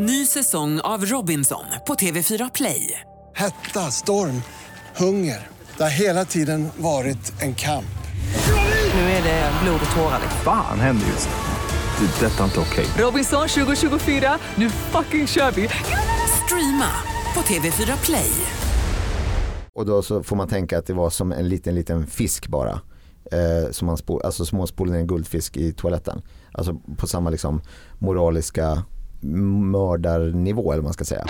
Ny säsong av Robinson på TV4 Play. Hetta, storm, hunger. Det har hela tiden varit en kamp. Nu är det blod och tårar. Fan händer just nu. Det. är Detta är inte okej. Robinson 2024, nu fucking kör vi! Streama på TV4 Play. Och då så får man tänka att det var som en liten, liten fisk bara. Eh, som man spol, alltså spolar ner en guldfisk i toaletten. Alltså på samma liksom moraliska mördarnivå eller vad man ska säga.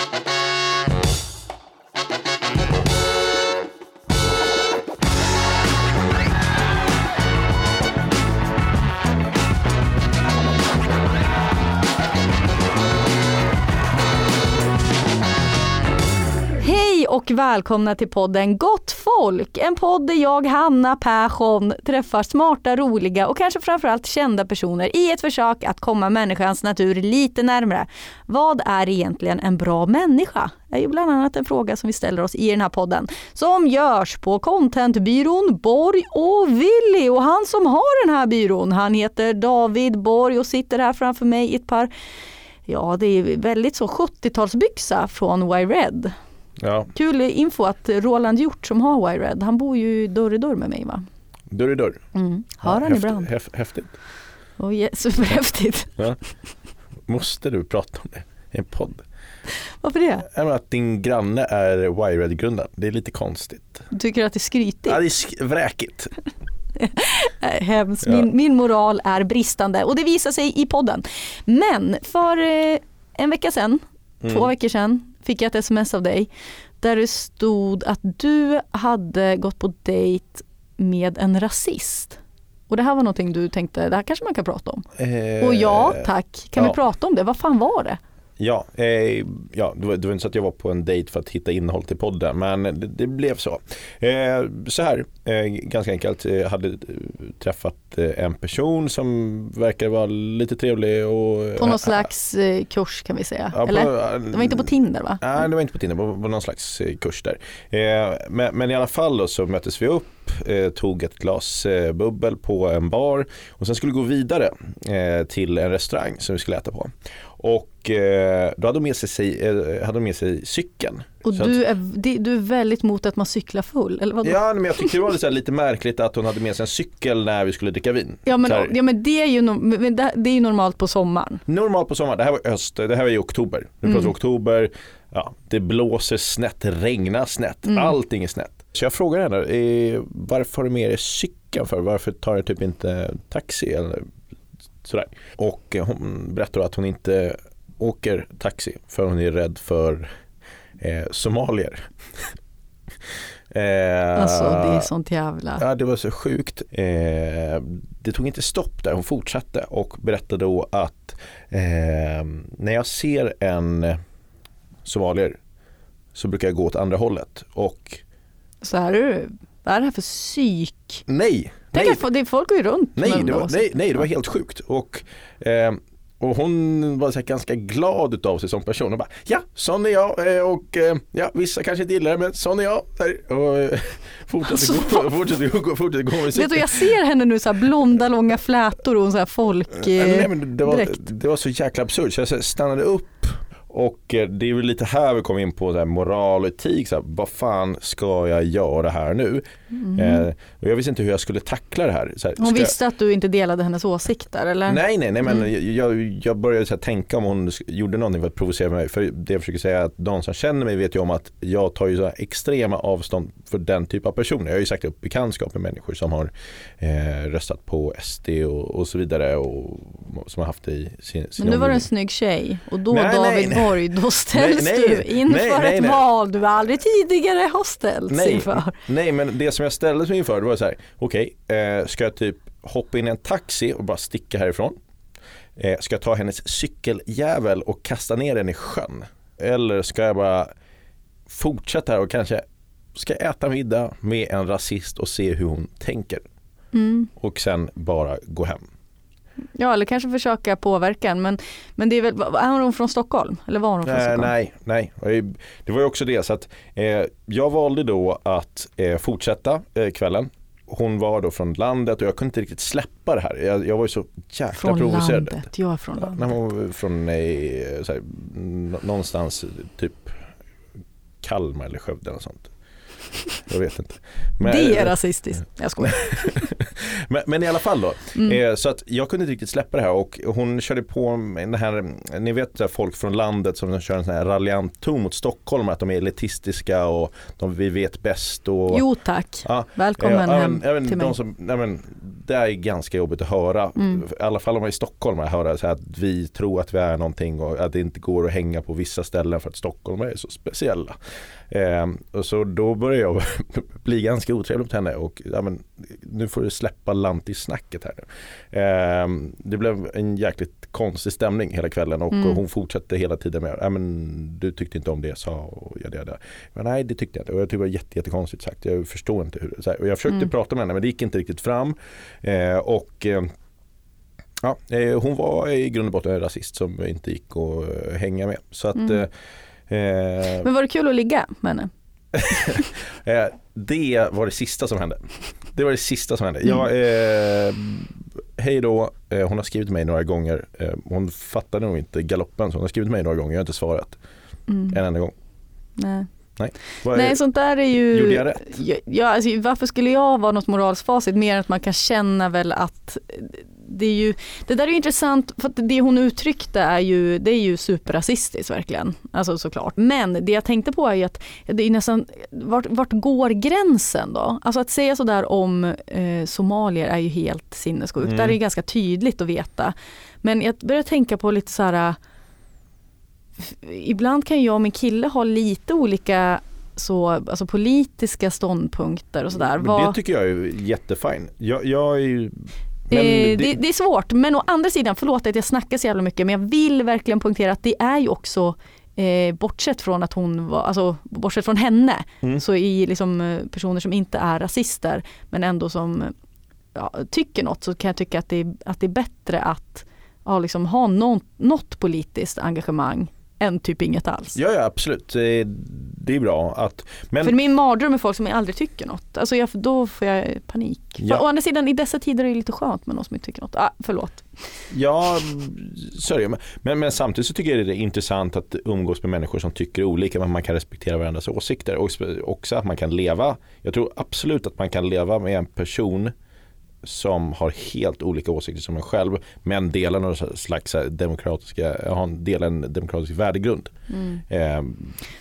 Och välkomna till podden Gott folk. En podd där jag, Hanna Persson, träffar smarta, roliga och kanske framförallt kända personer i ett försök att komma människans natur lite närmare. Vad är egentligen en bra människa? Det är ju bland annat en fråga som vi ställer oss i den här podden. Som görs på contentbyrån Borg och Willy. Och han som har den här byrån, han heter David Borg och sitter här framför mig i ett par Ja, det är väldigt så 70-talsbyxa från Y-Red. Ja, Kul info att Roland Hjort som har Y-Red, han bor ju dörr i dörr med mig va? dörr i dörr. Mm. Hör ja, han häftigt, ibland. häf- Häftigt. Oh, yeah, superhäftigt. Ja. Måste du prata om det i en podd? Varför det? Att din granne är Y-Red-grundaren. Det är lite konstigt. Du tycker att det är skrytigt? Ja, det är sk- vräkigt. Hemskt. Min, min moral är bristande och det visar sig i podden. Men för eh, en vecka sedan, Mm. två veckor sedan, fick jag ett sms av dig där det stod att du hade gått på dejt med en rasist. Och det här var någonting du tänkte, det här kanske man kan prata om. Eh, Och ja, tack. Kan ja. vi prata om det? Vad fan var det? Ja, eh, ja det, var, det var inte så att jag var på en dejt för att hitta innehåll till podden men det, det blev så. Eh, så här, eh, ganska enkelt, jag hade eh, träffat eh, en person som verkar vara lite trevlig och På någon slags eh, kurs kan vi säga. Ja, på- Eller? Det var inte på Tinder va? Nej, det var inte på Tinder, det var på någon slags eh, kurs där. Eh, men, men i alla fall då så möttes vi upp, eh, tog ett glas eh, bubbel på en bar och sen skulle gå vidare eh, till en restaurang som vi skulle äta på. Och eh, då hade de med sig, eh, hade de med sig cykeln. Och Så du är, det- du är väldigt mot att man cyklar full, eller vadå? Ja, men jag tyckte det var lite, lite märkligt att hon hade med sig en cykel när vi skulle dricka vin. Ja men, ja, men, det, är ju, det, är ju normalt på sommaren. Normalt på sommaren, det här var höst, det här var i oktober. Nu pratar Mm. oktober, ja, det blåser snett, det regnar snett, Mm. allting är snett. Så jag frågar henne, eh, varför har du med dig cykeln för? Varför tar du typ inte taxi eller sådär? Och eh, hon berättar att hon inte åker taxi för hon är rädd för eh, somalier. eh, Alltså det är sånt jävla... Ja, det var så sjukt. Eh, det tog inte stopp där, hon fortsatte och berättade då att eh, när jag ser en somalier så brukar jag gå åt andra hållet och Så här är det. Vad är det här för psyk? nej, Tänk nej, att folk går ju runt nej, med det de var, nej, nej, det var helt sjukt. Och, eh, och hon var så ganska glad utav sig som person och bara ja, sån är jag eh, och eh, ja, vissa kanske inte gillar det men sån är jag. Och eh, fortsatte Alltså, gå, fortsatte gå, fortsatte gå med Vet du, jag ser henne nu så här blonda långa flätor och en så här folk... Nej, men det, var, det var så jäkla absurt så jag stannade upp och eh, det är väl lite här vi kommer in på så här moral och etik. Så här, vad fan ska jag göra här nu? Eh, och jag visste inte hur jag skulle tackla det här. Så här Mm. Hon ska jag- visste att du inte delade hennes åsikter eller? Nej, nej, nej, men Mm. jag, jag började så här tänka om hon gjorde någonting för att provocera mig. För det jag försöker säga är att de som känner mig vet ju om att jag tar ju så här extrema avstånd för den typ av personer. Jag har ju sagt upp bekantskap med människor som har eh, röstat på SD och, och så vidare och som har haft det i sin, sin Men nu var det en snygg tjej och då Nej, nej, David nej. Borg, då ställs Nej, nej, du inför nej, nej, ett val du aldrig tidigare har ställts Nej, inför. nej, men det som jag ställdes mig inför det var så här, okej, eh, ska jag typ hoppa in i en taxi och bara sticka härifrån? Eh, ska jag ta hennes cykeljävel och kasta ner den i sjön? Eller ska jag bara fortsätta här och kanske ska äta middag med en rasist och se hur hon tänker? Mm. Och sen bara gå hem. Ja, eller kanske försöka påverka en. Men, men det är väl, är hon från Stockholm? Eller var hon från Eh, Stockholm? nej, nej. Det var ju också det så att eh, jag valde då att eh, fortsätta eh, kvällen hon var då från landet och jag kunde inte riktigt släppa det här. Jag, jag var ju så jäkla Från provocerad. landet, jag är från landet. När hon var från eh, så här, n- någonstans typ Kalmar eller Skövde eller sånt. Jag vet inte. Men, det är rasistiskt. Jag skojar. men, men i alla fall då. Mm. Eh, så att jag kunde inte riktigt släppa det här och hon körde på med det här, ni vet här folk från landet som kör en sån här raljant ton mot Stockholm, att de är elitistiska och de, vi vet bäst. Och, Jo tack. Ja, Välkommen ja, hem men, även till mig. som, nej, men, det är ganska jobbigt att höra. Mm. I alla fall om man är i Stockholm, att höra så här att vi tror att vi är någonting och att det inte går att hänga på vissa ställen för att Stockholm är så speciella. Eh, och så då började jag bli ganska otrevlig mot henne och ja, men, nu får du släppa lantis-snacket här nu. Eh, det blev en jäkligt konstig stämning hela kvällen och, Mm. och hon fortsatte hela tiden med ja, men du tyckte inte om det jag sa och ja, det, det. Men nej det tyckte jag inte och jag tyckte det var jätte, jättekonstigt sagt. Jag förstår inte hur så här, och Jag försökte Mm. prata med henne men det gick inte riktigt fram. Eh, och eh, Ja, eh, hon var i grund och botten en rasist som inte gick att hänga med. Så att Mm. eh, Men var det kul att ligga med henne? Det var det sista som hände. Det var det sista som hände. Mm. Jag, eh, hej då, hon har skrivit mig några gånger. Hon fattade nog inte galoppen så hon har skrivit mig några gånger. Jag har inte svarat Mm. en enda gång. Nej. Nej är, sånt där är ju... Gjorde jag rätt? Ja, alltså, varför skulle jag vara något moraliskt facit mer än att man kan känna väl att det är ju, det där är ju intressant för att det hon uttryckte är ju, det är ju superrasistiskt verkligen. Alltså såklart. Men det jag tänkte på är ju att det är nästan, vart, vart går gränsen då? Alltså att säga sådär om eh, somalier är ju helt sinnessjukt. Mm. Där är det ganska tydligt att veta. Men jag börjar tänka på lite så här ibland kan jag och min kille ha lite olika så, alltså politiska ståndpunkter och sådär. Men Det tycker jag är jättefine. Jag, jag är ju eh, det- det, det är svårt, men å andra sidan, förlåt att jag snackar så jävla mycket, men jag vill verkligen poängtera att det är ju också Eh, bortsett från att hon var, alltså bortsett från henne, Mm. så i liksom eh, personer som inte är rasister men ändå som ja, tycker något så kan jag tycka att det är, att det är bättre att ja, liksom ha något, något politiskt engagemang än typ inget alls. Ja, ja absolut. Det, är bra att men, För min mardröm är folk som aldrig tycker något. Alltså jag, då får jag panik. Ja. Å andra sidan i dessa tider är det lite skönt med någon som inte tycker något. Ah, förlåt. Ja, det. Men- Men, samtidigt så tycker jag det är intressant att umgås med människor som tycker olika men man kan respektera varandras åsikter och också att man kan leva. Jag tror absolut att man kan leva med en person som har helt olika åsikter som en själv men delar någon slags här demokratiska, har delar en demokratisk värdegrund. Eh,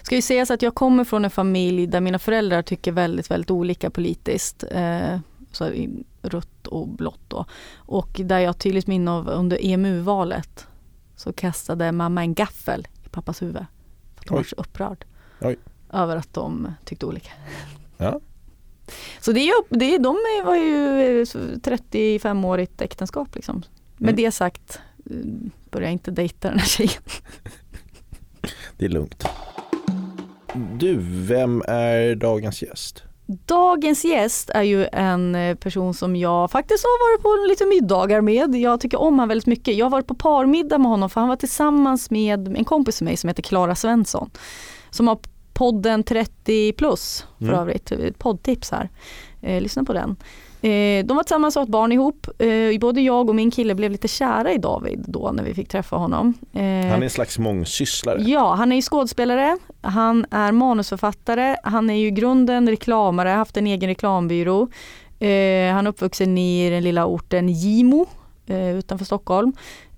Ska ju sägas att jag kommer från en familj där mina föräldrar tycker väldigt, väldigt olika politiskt. Eh, så i rött och blått då. Och där jag tydligt minne av under EMU-valet så kastade mamma en gaffel i pappas huvud. För att hon var så upprörd Oj. över att de tyckte olika. Ja. Så det är, det är, de var ju eh, så 35-årigt äktenskap liksom. Med Mm. det sagt, eh, börjar inte dejta den här tjejen. det är lugnt. Du, vem är dagens gäst? Dagens gäst är ju en eh, person som jag faktiskt har varit på lite middagar med. Jag tycker om honom väldigt mycket. Jag har varit på parmiddag med honom för han var tillsammans med en kompis med mig som heter Klara Svensson. Som har podden 30 plus för Mm. övrigt, poddtips här. Eh, lyssna på den. Eh, de var tillsammans och har ett barn ihop. Eh, både jag och min kille blev lite kära i David då när vi fick träffa honom. Eh, Han är en slags mångsysslare. Ja, han är ju skådespelare, han är manusförfattare, han är ju i grunden reklamare, haft en egen reklambyrå. Eh, han är uppvuxen i den lilla orten Gimo eh, utanför Stockholm.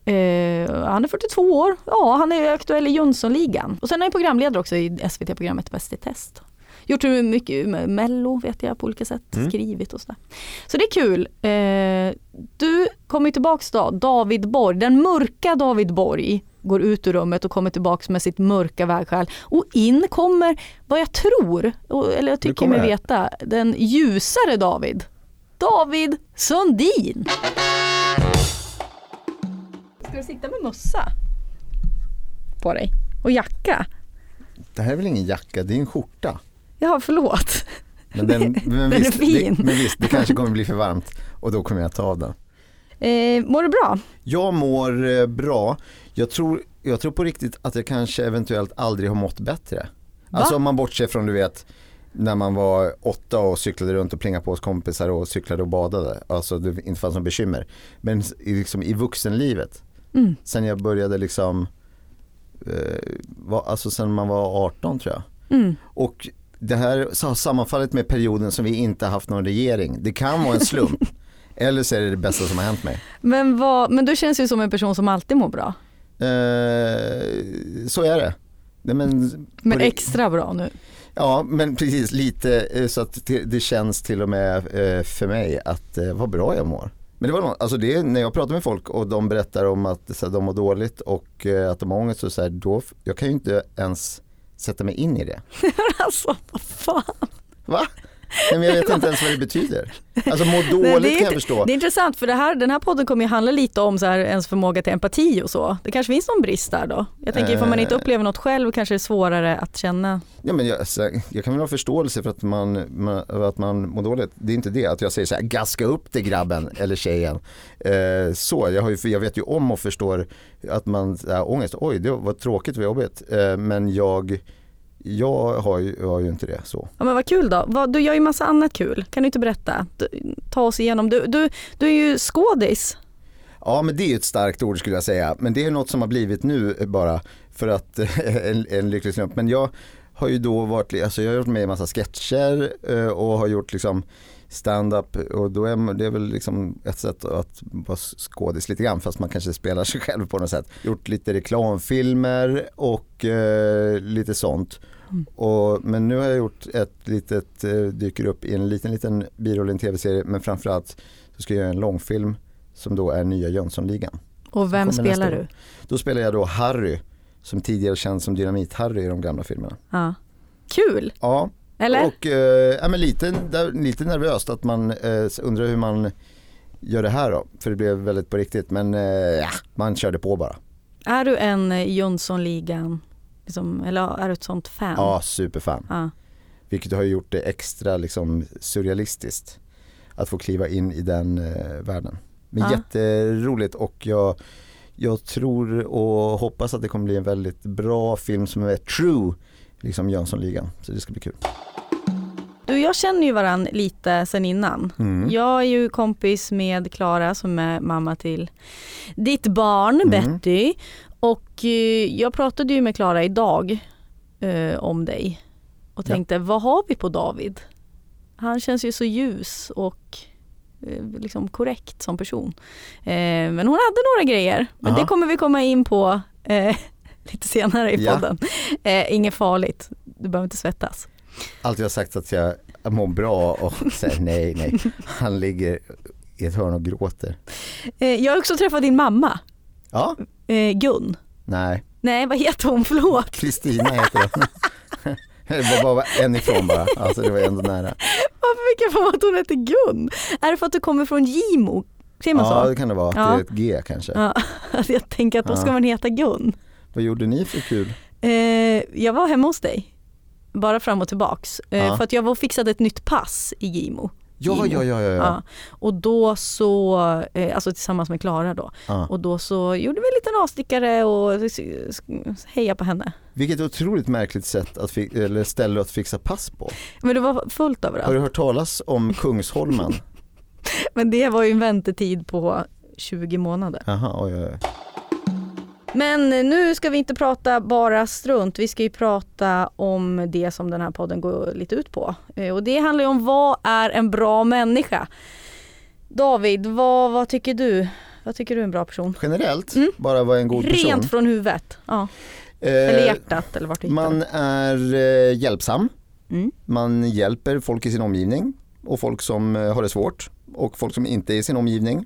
Eh, han är 42 år, ja han är aktuell i Jönssonligan. Och sen är han programledare också i SVT-programmet Bäst i test. Gjort mycket med mello vet jag på olika sätt, Mm. skrivit och sådär. Så det är kul. Eh, du kommer tillbaks då, David Borg, den mörka David Borg går ut ur rummet och kommer tillbaks med sitt mörka vägskäl. Och in kommer, vad jag tror, eller jag tycker mig veta, den ljusare David. David Sundin. Ska du sitta med mössa på dig? Och jacka? Det här är väl ingen jacka, det är en skjorta. Ja, förlåt. Men, den, men, Den är visst, fin. Det, men visst, det kanske kommer bli för varmt och då kommer jag ta av den. Eh, mår du bra? Jag mår eh, bra. Jag tror, jag tror på riktigt att jag kanske eventuellt aldrig har mått bättre. Alltså om man bortser från du vet när man var åtta och cyklade runt och plingade på hos kompisar och cyklade och badade. Alltså det inte fanns något bekymmer. Men liksom, i vuxenlivet, Mm. sen jag började liksom, eh, var, alltså sen man var 18 tror jag. Mm. Och det här har sammanfallit med perioden som vi inte haft någon regering. Det kan vara en slump. Eller så är det det bästa som har hänt mig. Men, vad, men du känns ju som en person som alltid mår bra. Eh, så är det. Nej, men, Men extra bra nu. Ja, men precis lite eh, så att det, det känns till och med eh, för mig att eh, vad bra jag mår. Men det var något, alltså det, är- när jag pratar med folk och de berättar om att så här, de mår dåligt och eh, att de har ångest och så här, då, jag kan ju inte ens sätta mig in i det. Alltså vad fan. Va? Nej, men jag vet inte ens vad det betyder. Alltså må Nej, dåligt är kan jag förstå. det är intressant för det här, den här podden kommer ju handla lite om så här, ens förmåga till empati och så. Det kanske finns någon brist där då? Jag tänker ifall man inte Eh. upplever något själv kanske det är svårare att känna. Ja, men jag, så, jag kan väl ha förståelse för att man, man, att man mår dåligt. Det är inte det att jag säger så här, gaska upp det grabben eller tjejen. Eh, så, jag, har ju, jag vet ju om och förstår att man har ångest. Oj, det var tråkigt och jobbigt. Eh, men jag, jag har ju, jag har ju inte det så. Ja men vad kul då. Du gör ju massa annat kul. Kan du inte berätta? Du, ta oss igenom. Du, du, du är ju skådis. Ja men det är ju ett starkt ord skulle jag säga. Men det är något som har blivit nu bara för att en, en lycklig slump. Men jag har ju då varit, alltså jag har gjort med i massa sketcher eh, och har gjort liksom stand-up och då är det är väl liksom ett sätt att vara skådis lite grann fast man kanske spelar sig själv på något sätt. Gjort lite reklamfilmer och eh, lite sånt. Och, men nu har jag gjort ett litet, eh, dyker upp i en liten liten biroll i en tv-serie men framförallt så ska jag göra en långfilm som då är nya Jönssonligan. Och vem spelar du? Då spelar jag då Harry som tidigare känns som Dynamit-Harry i de gamla filmerna. Ja. Kul, Ja, eller? och eh, ja, men lite, lite nervöst att man eh, undrar hur man gör det här då. För det blev väldigt på riktigt men eh, man körde på bara. Är du en eh, Jönssonligan, liksom, eller är du ett sånt fan? Ja, superfan. Ja. Vilket har gjort det extra liksom, surrealistiskt att få kliva in i den eh, världen. Men Ja. jätteroligt och jag, jag tror och hoppas att det kommer bli en väldigt bra film som är true, liksom Jönssonligan. Så det ska bli kul. Du, jag känner ju varann lite sen innan. Mm. Jag är ju kompis med Klara som är mamma till ditt barn Mm. Betty. Och eh, jag pratade ju med Klara idag eh, om dig och Ja. tänkte vad har vi på David? Han känns ju så ljus och eh, liksom korrekt som person. Eh, men hon hade några grejer, men Aha. det kommer vi komma in på eh, lite senare i Ja. podden. Eh, inget farligt, du behöver inte svettas. Alltid har sagt att jag mår bra och säger nej, nej. Han ligger i ett hörn och gråter. Jag har också träffat din mamma, Ja, eh, Gun. nej. Nej, vad heter hon? Förlåt. Kristina heter hon. Det var bara en ifrån bara, alltså det var ändå nära. Varför fick jag för att hon hette Gun? Är det för att du kommer från Gimo? Säger man Ja så? det kan det vara, Ja. det är ett G kanske. Ja, alltså jag tänker att då ska Ja. man heta Gun. Vad gjorde ni för kul? Eh, jag var hemma hos dig, bara fram och tillbaks. Eh, Ja. För att jag var och fixade ett nytt pass i Gimo. Ja, Gimo. ja, ja, ja. ja. Och då så, eh, alltså tillsammans med Klara då. ja. Och då så gjorde vi en liten avstickare och heja på henne. Vilket otroligt märkligt sätt att eller ställe att fixa pass på. Men det var fullt Har överallt. du hört talas om Kungsholmen? Men det var ju en väntetid på 20 månader. Jaha, oj, oj, oj. Men nu ska vi inte prata bara strunt, vi ska ju prata om det som den här podden går lite ut på. Eh, Och det handlar ju om vad är en bra människa? David, vad, vad tycker du? Vad tycker du är en bra person? Generellt, Mm. bara vara en god person. Rent från huvudet, ja. Eh, eller hjärtat eller vart du Man är eh, hjälpsam, Mm. man hjälper folk i sin omgivning och folk som eh, har det svårt och folk som inte är i sin omgivning.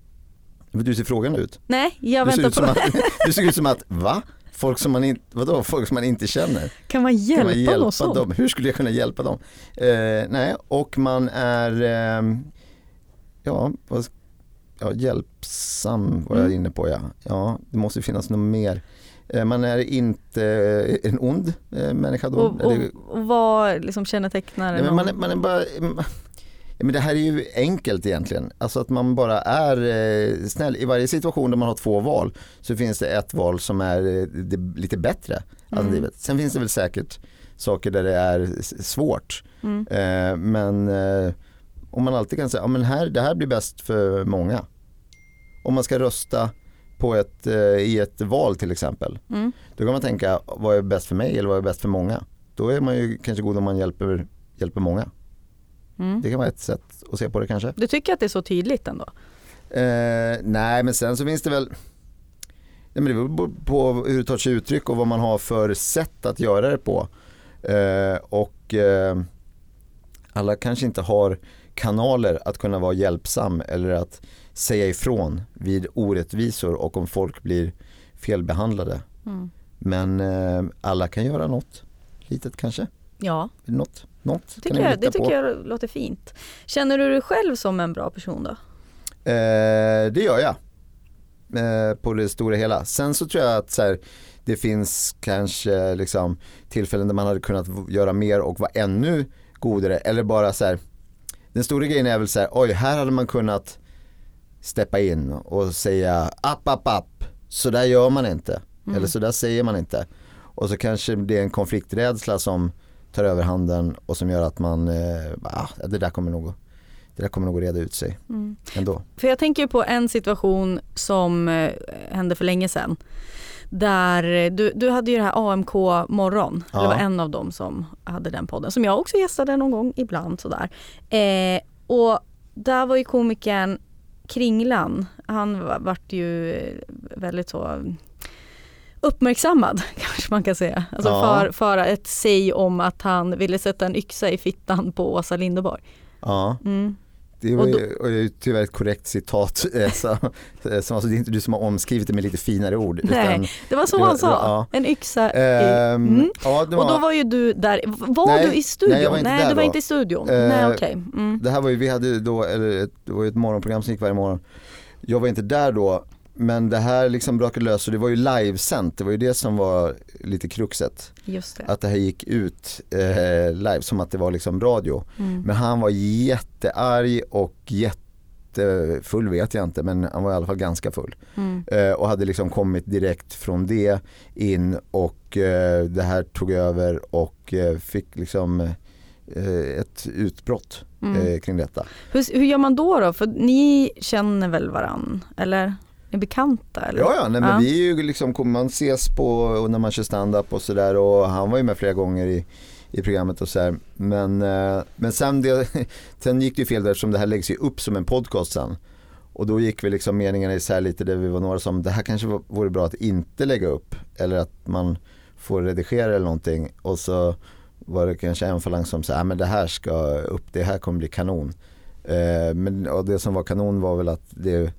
Du ser frågan ut. Nej, jag Du väntar på att, du ser ut som att, va? Folk som man inte, vadå, folk som man inte känner? Kan man hjälpa, Kan man hjälpa sån? dem? Hur skulle jag kunna hjälpa dem? Eh, nej, och man är, eh, ja, vad, ja, hjälpsam var jag Mm. inne på ja. Ja, det måste finnas något mer. Eh, man är inte en ond eh, människa då. Och, och, och vad liksom kännetecknar Nej, man, är, man är bara, men det här är ju enkelt egentligen. Alltså att man bara är eh, snäll. I varje situation där man har två val så finns det ett val som är eh, lite bättre alternativet. Sen finns det väl säkert saker där det är svårt. Mm. Eh, men om man alltid kan säga, ja men här, det här blir bäst för många. Om man ska rösta på ett, i ett val till exempel. Mm. Då kan man tänka, vad är bäst för mig eller vad är bäst för många? Då är man ju kanske god om man hjälper, hjälper många. Mm. Det kan vara ett sätt att se på det kanske. Du tycker att det är så tydligt ändå? Eh, nej men sen så finns det väl Nej, men det beror på hur det tar sig uttryck och vad man har för sätt att göra det på. Eh, och eh, alla kanske inte har kanaler att kunna vara hjälpsam eller att säga ifrån vid orättvisor och om folk blir felbehandlade. Mm. Men eh, alla kan göra något litet kanske. Ja, Något, något det tycker, jag, det tycker jag låter fint. Känner du dig själv som en bra person då? Eh, det gör jag. Eh, på det stora hela. Sen så tror jag att så här, det finns kanske liksom, tillfällen där man hade kunnat göra mer och vara ännu godare. Eller bara så här, den stora grejen är väl så här, oj här hade man kunnat steppa in och säga app, app, app. Så där gör man inte. Eller så där säger man inte. Och så kanske det är en konflikträdsla som tar över handen och som gör att man, eh, ah, det där kommer nog, det där kommer nog att reda ut sig ändå. För jag tänker på en situation som eh, hände för länge sedan. Där eh, du, du hade ju det här AMK morgon. Ja. Det var en av dem som hade den podden. Som jag också gästade någon gång ibland sådär. Eh, och där var ju komikern Kringlan. Han var- vart ju väldigt så uppmärksammad kanske man kan säga. Alltså Ja. för, för ett säg om att han ville sätta en yxa i fittan på Åsa Linderborg. Ja, Mm. det var ju och ju tyvärr ett korrekt citat. eh, Så, eh, som, alltså, det är inte du som har omskrivit det med lite finare ord. Nej, utan, det var så det var- han sa. ja. En yxa i... ehm, Mm. ja, det Och då var, var ju du där, var Nej, du i studion? nej, jag var inte där du var då. inte i studion. Eh, nej okej. Mm. det här var ju, vi hade då, eller det var ju ett morgonprogram som gick varje morgon. Jag var inte där då, men det här liksom brakade lös och det var ju livesänt. Det var ju det som var lite kruxet. Just det. Att det här gick ut eh, live som att det var liksom radio. Mm. Men han var jättearg och jättefull vet jag inte men han var i alla fall ganska full. Mm. Eh, och hade liksom kommit direkt från det in och eh, det här tog över och eh, fick liksom eh, ett utbrott Mm. eh, kring detta. Hur, hur gör man då då? För ni känner väl varann? Eller? Är bekanta? Eller? Ja, ja, nej, men Ja. vi är ju liksom, man ses på när man kör stand-up och sådär och han var ju med flera gånger i, i programmet och så här. Men, eh, men sen, det, sen gick det ju fel där eftersom det här läggs ju upp som en podcast sen. Och då gick vi liksom meningarna isär lite där vi var några som, det här kanske vore bra att inte lägga upp eller att man får redigera eller någonting och så var det kanske en falang som sa, "Ja, men det här ska upp, det här kommer bli kanon. Eh, men och det som var kanon var väl att det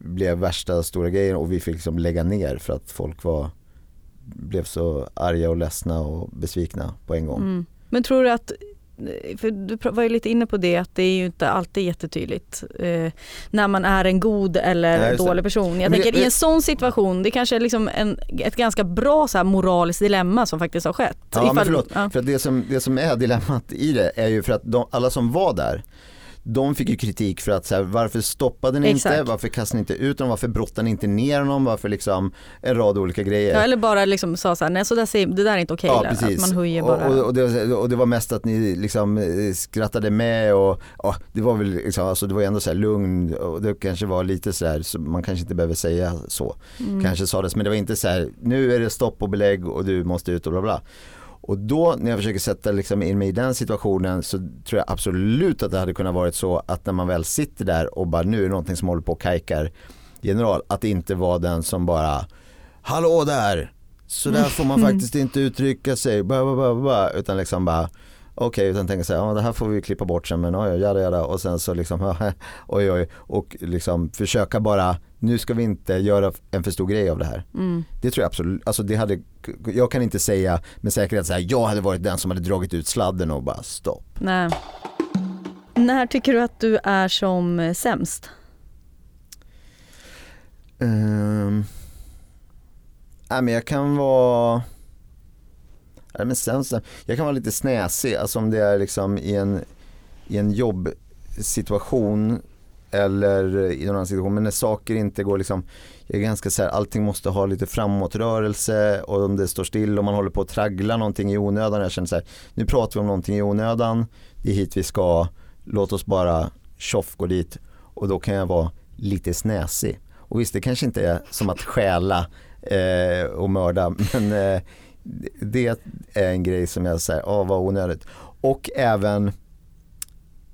blev värsta stora grejen och vi fick liksom lägga ner för att folk var blev så arga och ledsna och besvikna på en gång. Mm. Men tror du att, för du var ju lite inne på det att det är ju inte alltid jättetydligt eh, när man är en god eller Nej, dålig person. Jag Men det- tänker i en sån situation, det kanske är liksom en, ett ganska bra så här, moraliskt dilemma som faktiskt har skett. Ja men Ifall- förlåt, ja. för att det som, det som är dilemmat i det är ju för att de, alla som var där de fick ju kritik för att så här, varför stoppade ni inte, Exakt. varför kastade ni inte ut honom, varför brottade ni inte ner honom, varför liksom en rad olika grejer. Ja, eller bara liksom sa så här, nej så där säger, det där är inte okej. Ja längre. precis. att man höjer bara. och, och, och, det, och det var mest att ni liksom eh, skrattade med och ja, det var väl liksom, alltså det var ändå så här lugn och det kanske var lite så här, så man kanske inte behöver säga så. Mm. Kanske sades men det var inte så här, nu är det stopp och belägg och du måste ut och bla bla. Och då när jag försöker sätta liksom in mig i den situationen så tror jag absolut att det hade kunnat varit så att när man väl sitter där och bara nu är det någonting som håller på och kajkar general, att det inte var den som bara Hallå där! Så där får man faktiskt inte uttrycka sig, bla, bla, bla, utan liksom bara Okej, okay, utan tänka så här, ja, det här får vi klippa bort sen men oj, jada, jada. och sen så liksom oj oj och liksom försöka bara nu ska vi inte göra en för stor grej av det här. Mm. Det tror jag absolut, alltså det hade, jag kan inte säga med säkerhet så här, jag hade varit den som hade dragit ut sladden och bara stopp. Nej. När tycker du att du är som sämst? Um, nej men jag kan vara Nej, men sen, jag kan vara lite snäsig, alltså om det är liksom i en, i en jobbsituation eller i någon annan situation. Men när saker inte går liksom, jag är ganska så här, allting måste ha lite framåtrörelse och om det står still och man håller på att traggla någonting i onödan. Jag känner så här, nu pratar vi om någonting i onödan, det är hit vi ska, låt oss bara tjoff gå dit. Och då kan jag vara lite snäsig. Och visst, det kanske inte är som att stjäla eh, och mörda, men eh, det är en grej som jag säger, åh vad onödigt. Och även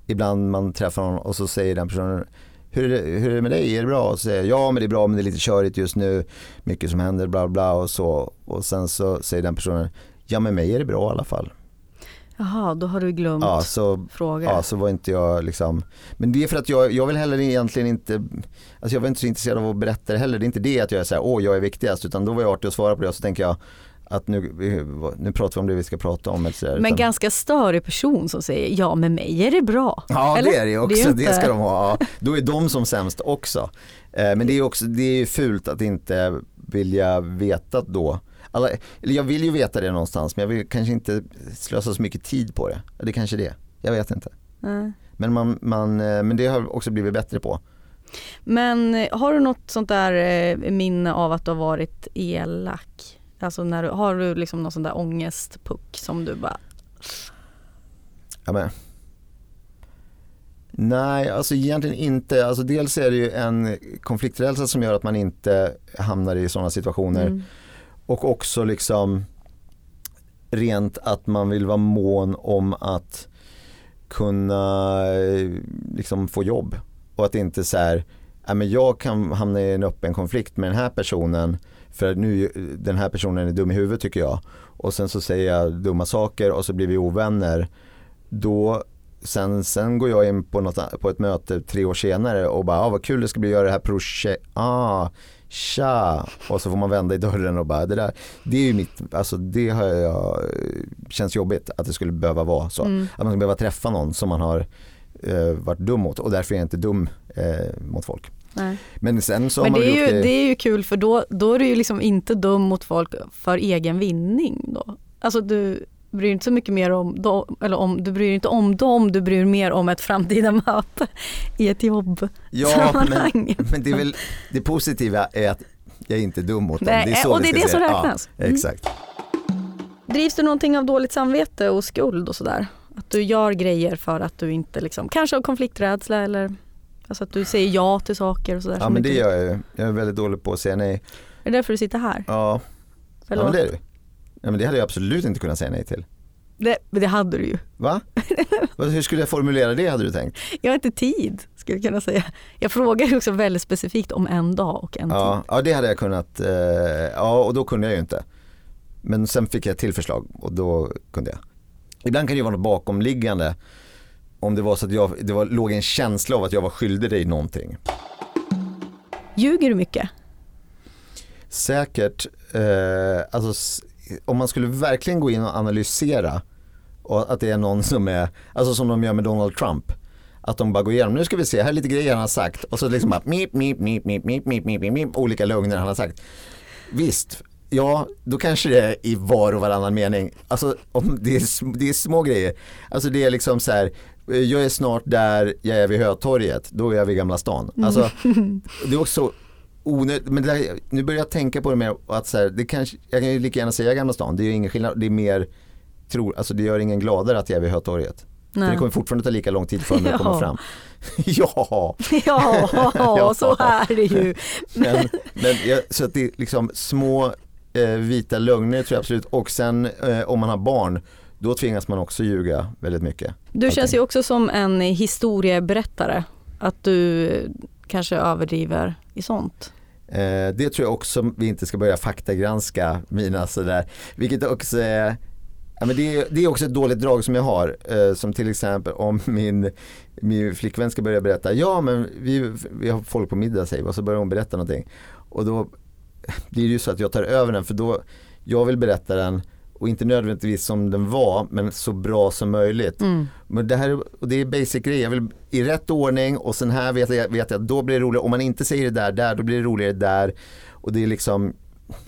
ibland man träffar någon och så säger den personen hur är, det, hur är det med dig, är det bra? Och så säger jag, ja men det är bra men det är lite körigt just nu, mycket som händer, bla bla och så. Och sen så säger den personen, ja med mig är det bra i alla fall. Jaha, då har du glömt ja, så, fråga. Ja, så var inte jag liksom, men det är för att jag, jag vill heller egentligen inte, alltså jag var inte så intresserad av att berätta det heller. Det är inte det att jag är såhär, åh jag är viktigast, utan då var jag artig att svara på det och så tänker jag, att nu, nu pratar vi om det vi ska prata om. Eller men utan... ganska störig person som säger ja med mig är det bra. Ja eller? det är det också, det, är inte... det ska de ha. Då är de som sämst också. Eh, men det är också det är fult att inte vilja veta då. Alla, eller jag vill ju veta det någonstans men jag vill kanske inte slösa så mycket tid på det. Det är kanske det, jag vet inte. Mm. Men, man, man, eh, men det har också blivit bättre på. Men eh, har du något sånt där minne av att du har varit elak? Alltså när du, har du liksom någon sån där ångestpuck som du bara... Ja, men. Nej, alltså egentligen inte. Alltså dels är det ju en konflikträdsla som gör att man inte hamnar i sådana situationer. Mm. Och också liksom rent att man vill vara mån om att kunna liksom få jobb. Och att inte så här, ja, men jag kan hamna i en öppen konflikt med den här personen för nu, den här personen är dum i huvudet tycker jag. Och sen så säger jag dumma saker och så blir vi ovänner. Då, sen, sen går jag in på, något, på ett möte tre år senare och bara, ah, vad kul det ska bli att göra det här projektet. Ah, tja. Och så får man vända i dörren och bara, det där, det är ju mitt, alltså det har jag, känns jobbigt att det skulle behöva vara så. Mm. Att man ska behöva träffa någon som man har eh, varit dum mot och därför är jag inte dum eh, mot folk. Nej. Men sen så Men har det, är ju, det... det är ju kul för då, då är du ju liksom inte dum mot folk för egen vinning då. Alltså du bryr dig inte så mycket mer om dem, eller om, du bryr inte om dem, du bryr mer om ett framtida möte i ett jobb Ja, men, men det, är väl, det positiva är att jag är inte dum mot dem. Nej, det är så och det är det som räknas. Ja, exakt. Mm. Drivs du någonting av dåligt samvete och skuld och sådär? Att du gör grejer för att du inte liksom, kanske har konflikträdsla eller Alltså att du säger ja till saker och sådär. Ja men det gör jag ju. Jag är väldigt dålig på att säga nej. Är det därför du sitter här? Ja. Förlåt. Ja men det är du. Ja, men det hade jag absolut inte kunnat säga nej till. Det, det hade du ju. Va? Hur skulle jag formulera det hade du tänkt? Jag har inte tid skulle jag kunna säga. Jag frågar också väldigt specifikt om en dag och en ja, tid. Ja det hade jag kunnat, eh, ja och då kunde jag ju inte. Men sen fick jag ett till förslag och då kunde jag. Ibland kan det ju vara något bakomliggande om det var så att jag, det var, låg en känsla av att jag var skyldig dig någonting. Ljuger du mycket? Säkert. Eh, alltså, om man skulle verkligen gå in och analysera och att det är någon som är, alltså som de gör med Donald Trump. Att de bara går igenom, nu ska vi se, här är lite grejer han har sagt. Och så liksom bara mip, mip, mip, mip, mip, mip, mip, mip, olika lögner han har sagt. Visst, ja då kanske det är i var och varannan mening. Alltså om det är, det är små grejer. Alltså det är liksom så här, jag är snart där jag är vid Hötorget, då är jag vid Gamla stan. Mm. Alltså, det är också onödigt, men där, nu börjar jag tänka på det mer att så här, det kanske, jag kan ju lika gärna säga Gamla stan, det är ju ingen skillnad, det är mer, tro, alltså det gör ingen gladare att jag är vid Hötorget. För det kommer fortfarande ta lika lång tid för mig att komma fram. ja. ja, så är det ju. men, men så att det är liksom små eh, vita lögner tror jag absolut och sen eh, om man har barn då tvingas man också ljuga väldigt mycket. Du känns ju också som en historieberättare. Att du kanske överdriver i sånt. Eh, det tror jag också vi inte ska börja faktagranska mina sådär, vilket också är Ja, men det, är, det är också ett dåligt drag som jag har. Eh, som till exempel om min, min flickvän ska börja berätta, ja men vi, vi har folk på middag säger och så börjar hon berätta någonting. Och då blir det ju så att jag tar över den för då, jag vill berätta den och inte nödvändigtvis som den var men så bra som möjligt. Mm. Men det här och det är basic grej, jag vill i rätt ordning och sen här vet jag, vet jag då blir det roligare, om man inte säger det där, där, då blir det roligare där. Och det är liksom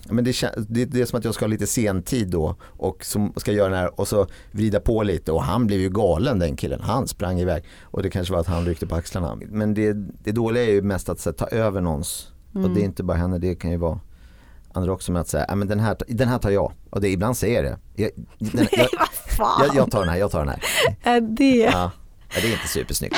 men det, det, det är som att jag ska ha lite sentid då och som ska göra den här och så vrida på lite och han blev ju galen den killen, han sprang iväg och det kanske var att han ryckte på axlarna. Men det, det dåliga är ju mest att här, ta över någons och Mm. det är inte bara henne, det kan ju vara andra också med att säga, "Ja, men den här, den här tar jag och det, ibland säger jag det. Jag, den, jag, jag, jag tar den här, jag tar den här. är det? Ja, ja, det är inte supersnyggt.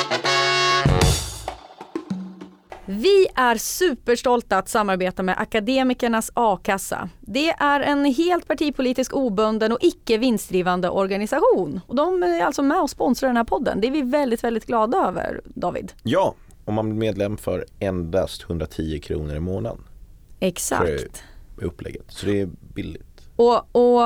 Vi är superstolta att samarbeta med Akademikernas a-kassa. Det är en helt partipolitisk obunden och icke vinstdrivande organisation. Och de är alltså med och sponsrar den här podden. Det är vi väldigt, väldigt glada över, David. Ja, om man blir medlem för endast 110 kronor i månaden Exakt. Upplägget. Så det är billigt. Och, och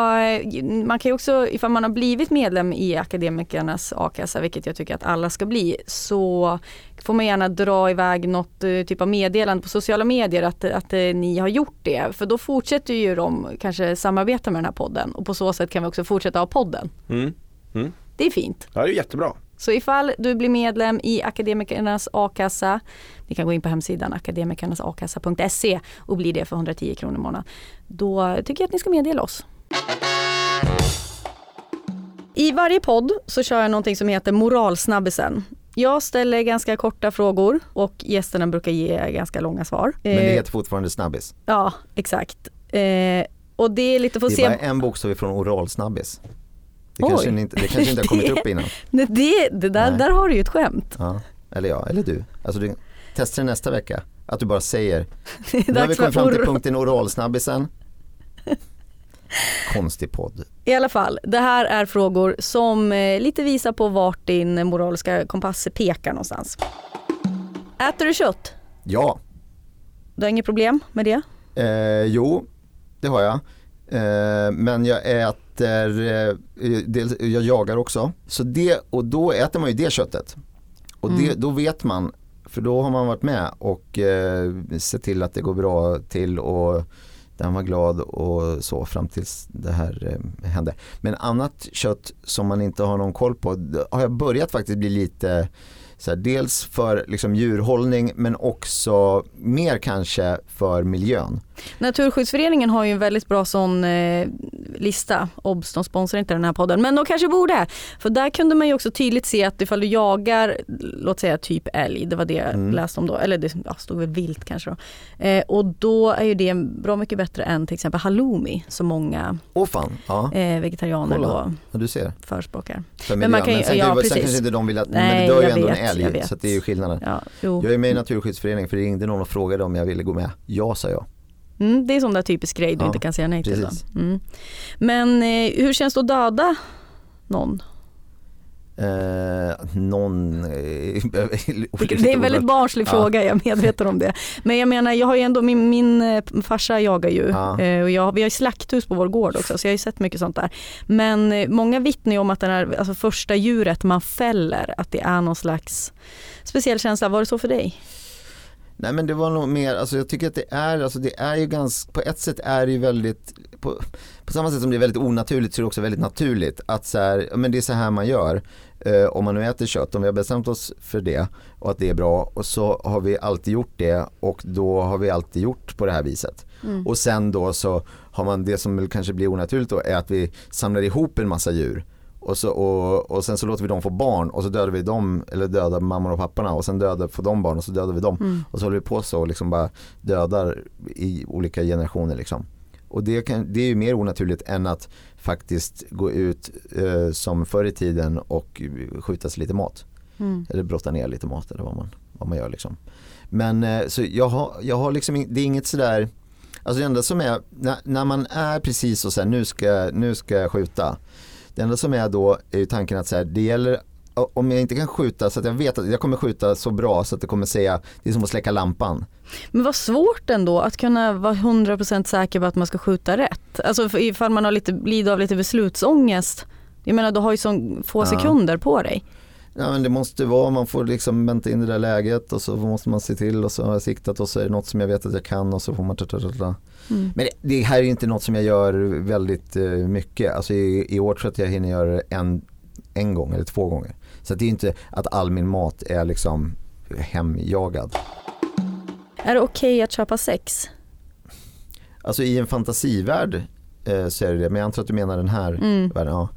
man kan ju också, ifall man har blivit medlem i Akademikernas a-kassa, vilket jag tycker att alla ska bli, så får man gärna dra iväg något eh, typ av meddelande på sociala medier att, att eh, ni har gjort det. För då fortsätter ju de kanske samarbeta med den här podden och på så sätt kan vi också fortsätta ha podden. Mm. Mm. Det är fint. Ja, det är jättebra. Så ifall du blir medlem i Akademikernas a-kassa, ni kan gå in på hemsidan akademikernasakassa.se och bli det för 110 kronor i månaden. Då tycker jag att ni ska meddela oss. I varje podd så kör jag någonting som heter moralsnabbisen. Jag ställer ganska korta frågor och gästerna brukar ge ganska långa svar. Men det Eh, heter fortfarande snabbis. Ja, exakt. Eh, och det är lite för Det är se... bara en bokstav ifrån oralsnabbis. Det Oj. kanske, inte, det kanske inte har kommit upp innan. Det, det, det där, Nej. där har du ju ett skämt. Ja. Eller jag, eller du. Alltså du testar det nästa vecka. Att du bara säger, nu har vi kommit fram till punkten oralsnabbisen. Konstig podd. I alla fall, det här är frågor som eh, lite visar på vart din moraliska kompass pekar någonstans. Äter du kött? Ja, Du har inget problem med det? eh, jo, det har jag. Eh, men jag äter, eh, dels, jag jagar också. Så det, och då äter man ju det köttet. Och det, Mm. då vet man, för då har man varit med och eh, sett till att det går bra till och den var glad och så fram tills det här eh, hände. Men annat kött som man inte har någon koll på har jag börjat faktiskt bli lite så här, dels för liksom, djurhållning men också mer kanske för miljön. Naturskyddsföreningen har ju en väldigt bra sån eh, lista. Obs, de sponsrar inte den här podden, men de kanske borde. För där kunde man ju också tydligt se att ifall du jagar, låt säga typ älg, det var det jag Mm. läste om då, eller det ja, stod väl vilt kanske då. Eh, och då är ju det bra mycket bättre än till exempel halloumi som många Åh fan, ja, eh, vegetarianer Kolla. då du ser. förespråkar. För Men man kan ju- sen, ja, ju- sen kanske inte de vill att, Nej, men det dör ju ändå vet, en älg så det är ju skillnaden. Ja. Jag är med i Naturskyddsföreningen för det ringde någon och frågade om jag ville gå med. Ja sa jag. Mm, det är sån där typisk grej du Ja, inte kan säga nej till. Mm. Men eh, hur känns det att döda någon? Eh, någon... Eh, Det är en väldigt barnslig Ja. fråga, jag är medveten om det. Men jag menar, jag har ju ändå, min, min eh, farsa jagar ju Ja. eh, och jag, vi har ju slakthus på vår gård också så jag har ju sett mycket sånt där. Men eh, många vittnar ju om att den här, alltså första djuret man fäller, att det är någon slags speciell känsla. Var det så för dig? Nej men det var nog mer, alltså jag tycker att det är, alltså det är ju ganska, på ett sätt är det ju väldigt, på, på samma sätt som det är väldigt onaturligt så är det också väldigt naturligt att så här, men det är så här man gör. Eh, om man nu äter kött, om vi har bestämt oss för det och att det är bra och så har vi alltid gjort det och då har vi alltid gjort på det här viset. Mm. Och sen då så har man det som kanske blir onaturligt då är att vi samlar ihop en massa djur och, så, och, och sen så låter vi dem få barn och så dödar vi dem, eller dödar mammor och papporna och sen dödar, får de barn och så dödar vi dem. Mm. Och så håller vi på så och liksom bara dödar i olika generationer liksom. Och det, kan, det är ju mer onaturligt än att faktiskt gå ut eh, som förr i tiden och skjuta sig lite mat. Mm. Eller brotta ner lite mat eller vad man, vad man gör liksom. Men eh, så jag har, jag har liksom, det är inget sådär, Alltså det enda som är, när, när man är precis så, så här, nu ska, nu ska jag skjuta. Det enda som är då är ju tanken att så här, det gäller om jag inte kan skjuta så att jag vet att jag kommer skjuta så bra så att det kommer säga, det är som att släcka lampan. Men vad svårt ändå att kunna vara 100% säker på att man ska skjuta rätt. Alltså ifall man har lite, lider av lite beslutsångest. Jag menar du har ju så få Ja. sekunder på dig. Ja men det måste vara, man får liksom vänta in det där läget och så måste man se till och så har jag siktat och så är det något som jag vet att jag kan och så får man ta, ta, ta, ta. Mm. Men det, det här är inte något som jag gör väldigt eh, mycket. Alltså i, i år tror jag att jag hinner göra det en, en gång eller två gånger. Så det är inte att all min mat är liksom hemjagad. Är det okej att köpa sex? Alltså i en fantasivärld eh, så är det det, men jag antar att du menar den här Mm. världen. Ja.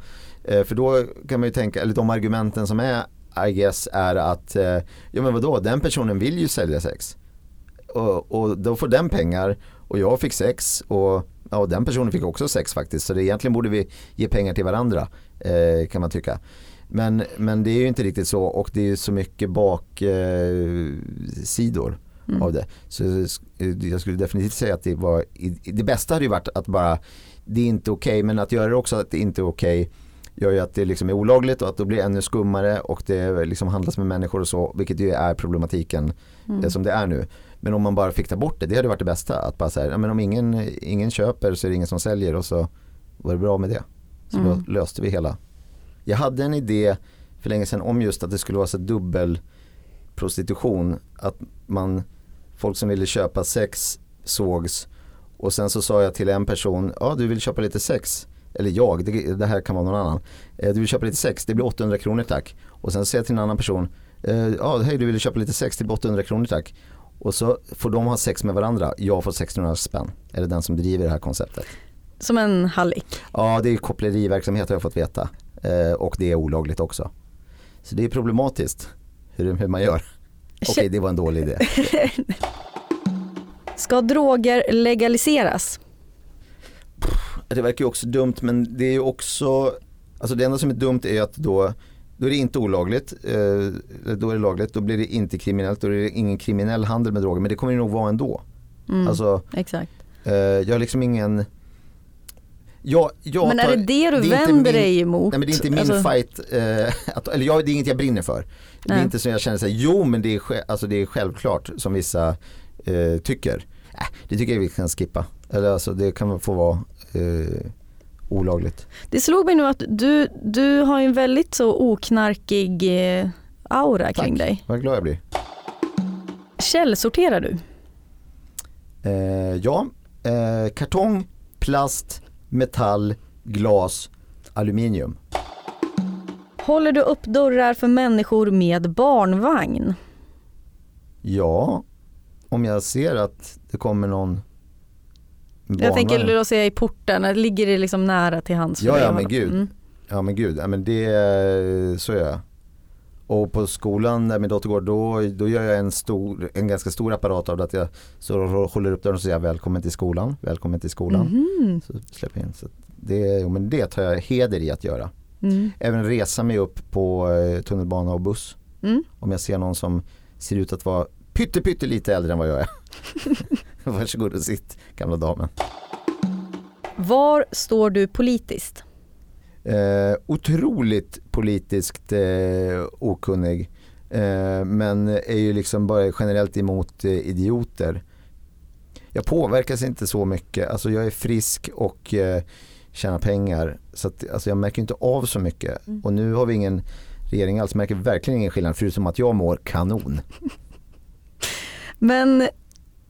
Eh, för då kan man ju tänka, eller de argumenten som är I guess är att, eh, ja men vadå, den personen vill ju sälja sex. Och, och då får den pengar och jag fick sex och ja, den personen fick också sex faktiskt. Så det, egentligen borde vi ge pengar till varandra eh, kan man tycka. Men, men det är ju inte riktigt så och det är ju så mycket baksidor eh, Mm. av det. Så eh, jag skulle definitivt säga att det var, det bästa hade ju varit att bara, det är inte okej, men att göra det också att det inte är okej gör ju att det liksom är olagligt och att det blir ännu skummare och det liksom handlas med människor och så, vilket ju är problematiken Mm. eh, som det är nu. Men om man bara fick ta bort det, det hade varit det bästa. Att bara säga, ja, men om ingen, ingen köper så är det ingen som säljer och så var det bra med det. Så Mm. då löste vi hela. Jag hade en idé för länge sedan om just att det skulle vara så dubbel prostitution. Att man, folk som ville köpa sex sågs och sen så sa jag till en person, ja du vill köpa lite sex. Eller jag, det, det här kan vara någon annan. Eh, du vill köpa lite sex, det blir 800 kronor tack. Och sen säger jag till en annan person, eh, ja hej du vill köpa lite sex, det blir 800 kronor tack. Och så får de ha sex med varandra, jag får 1600 spänn. Är det den som driver det här konceptet? Som en hallick. Ja, det är koppleriverksamhet har jag fått veta. Eh, och det är olagligt också. Så det är problematiskt hur, hur man gör. Okej, det var en dålig idé. Ska droger legaliseras? Det verkar ju också dumt men det är ju också, alltså det enda som är dumt är att då, då är det inte olagligt, eh, då är det lagligt, då blir det inte kriminellt, då är det ingen kriminell handel med droger men det kommer det nog vara ändå. Mm. Alltså, Exakt. eh, jag har liksom ingen jag, jag Men är tar- det det du inte vänder min- dig emot? Nej men det är inte min Alltså- fight, eh, att, eller jag, det är inget jag brinner för. Det är Nej. inte så jag känner så här, jo men det är, alltså, det är självklart som vissa eh, tycker. Äh, det tycker jag vi kan skippa. Eller alltså det kan få vara eh, olagligt. Det slog mig nu att du, du har en väldigt så oknarkig eh, aura kring dig. Vad glad jag blir. Källsorterar du? Eh, ja, eh, kartong, plast, metall, glas, aluminium. Håller du upp dörrar för människor med barnvagn? Ja, om jag ser att det kommer någon Jag barnvagn. tänker låt säga i porten, ligger det liksom nära till hands? Ja, ja men gud. Mm. Ja men gud, ja, men det, så gör jag. Och på skolan där min dotter går, då, då gör jag en, stor, en ganska stor apparat av det att jag så håller upp dörren och säger välkommen till skolan, välkommen till skolan. Mhm. Så släpper jag in. Så det, jo, men det tar jag heder i att göra. Mm. Även resa mig upp på eh, tunnelbana och buss. Mm. Om jag ser någon som ser ut att vara pytte, pytte lite äldre än vad jag är. Varsågod och sitt gamla damen. Var står du politiskt? Eh, otroligt politiskt eh, okunnig. Eh, men är ju liksom bara generellt emot eh, idioter. Jag påverkas inte så mycket. Alltså jag är frisk och eh, tjänar pengar. Så att, alltså jag märker inte av så mycket. Mm. Och nu har vi ingen regering alls. Märker verkligen ingen skillnad förutom att jag mår kanon. Men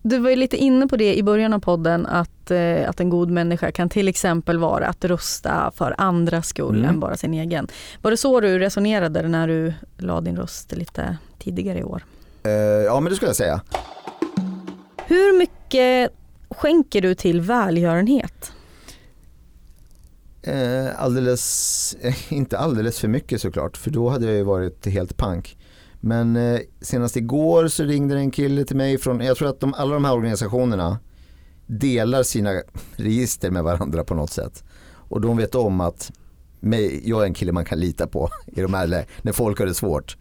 du var ju lite inne på det i början av podden att, eh, att en god människa kan till exempel vara att rösta för andras skull Mm. än bara sin egen. Var det så du resonerade när du la din röst lite tidigare i år? Eh, ja men det skulle jag säga. Hur mycket skänker du till välgörenhet? Eh, alldeles, inte alldeles för mycket såklart för då hade jag ju varit helt pank. Men eh, senast igår så ringde en kille till mig från, jag tror att de, alla de här organisationerna delar sina register med varandra på något sätt. Och de vet om att mig, jag är en kille man kan lita på i de här, när folk har det svårt.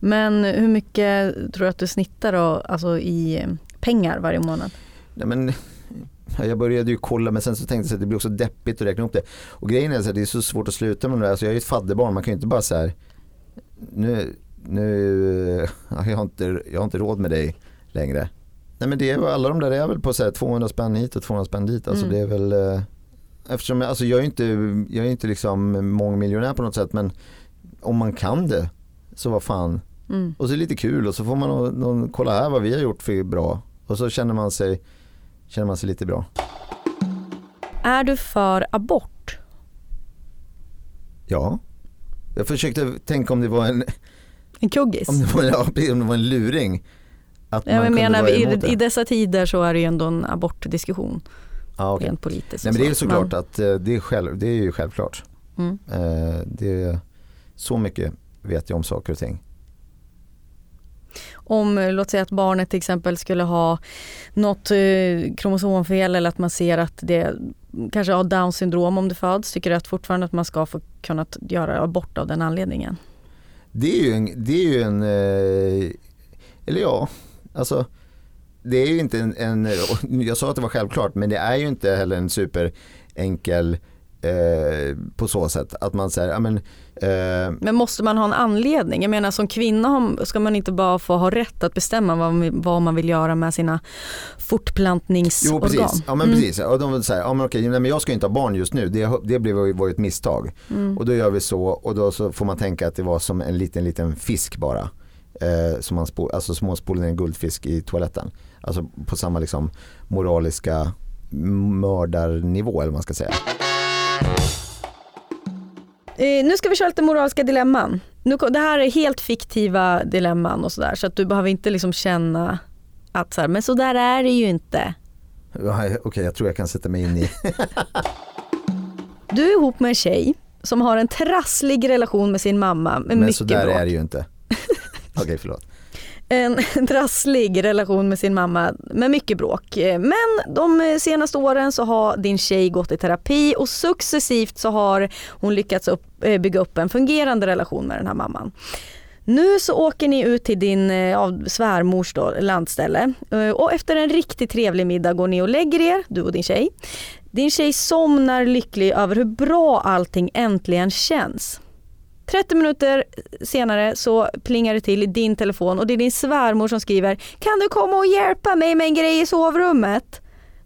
Men hur mycket tror du att du snittar då, alltså i pengar varje månad? Nej, men, Ja, Jag började ju kolla men sen så tänkte jag att det blir också deppigt att räkna upp det. Och grejen är att det är så svårt att sluta med det där. Alltså jag är ju ett fadderbarn, man kan ju inte bara så här, nu, nu, ja, jag, har inte, jag har inte råd med dig längre. Nej men det är väl, alla de där är väl på så här 200 spänn hit och 200 spänn dit. Alltså Mm. det är väl, eh, eftersom jag, alltså jag är inte, jag är inte liksom mångmiljonär på något sätt men om man kan det så vad fan. Mm. Och så är det lite kul och så får man någon, någon, kolla här vad vi har gjort för bra. Och så känner man sig, känner man sig lite bra. Är du för abort? Ja. Jag försökte tänka om det var en, En kuggis? om det var, ja, om det var en luring. Att Jag kunde menar, vara i, det. i dessa tider så är det ju ändå en abortdiskussion ja, okej. rent politiskt. Nej men det är ju så. såklart att eh, det är, själv, det är ju självklart. Mm. Eh, Det är, så mycket vet jag om saker och ting. Om, eh, låt säga att barnet till exempel skulle ha något eh, kromosomfel eller att man ser att det kanske har down syndrom om det föds. Tycker du att fortfarande att man ska få kunna göra abort av den anledningen? Det är ju en, det är ju en eh, eller ja, alltså det är ju inte en, en, jag sa att det var självklart men det är ju inte heller en superenkel eh, på så sätt att man säger, ja men eh, Men måste man ha en anledning? Jag menar som kvinna ska man inte bara få ha rätt att bestämma vad man, vill- vad man vill göra med sina fortplantningsorgan? Jo precis, ja, men Mm. precis. Och de säger, ja, men okej, nej, men jag ska inte ha barn just nu, det, det blev ju- var ju ett misstag. Mm. Och då gör vi så och då så får man tänka att det var som en liten, liten fisk bara. Eh, som man spo, alltså ner en guldfisk i toaletten. Alltså på samma liksom moraliska mördarnivå eller vad man ska säga. Eh, nu ska vi köra lite moraliska dilemman. Nu, det här är helt fiktiva dilemman och sådär så att du behöver inte liksom känna att så här, men så där är det ju inte. Okej, jag tror jag kan sätta mig in i. Du är ihop med en tjej som har en trasslig relation med sin mamma med Men mycket så där bråk. är det ju inte. Okej, förlåt. En, trasslig relation med sin mamma med mycket bråk. Men de senaste åren så har din tjej gått i terapi och successivt så har hon lyckats upp, eh, bygga upp en fungerande relation med den här mamman. Nu så åker ni ut till din eh, av svärmors då, landställe eh, och efter en riktigt trevlig middag går ni och lägger er, du och din tjej. Din tjej somnar lycklig över hur bra allting äntligen känns. 30 minuter senare så plingar det till i din telefon och det är din svärmor som skriver Kan du komma och hjälpa mig med en grej i sovrummet?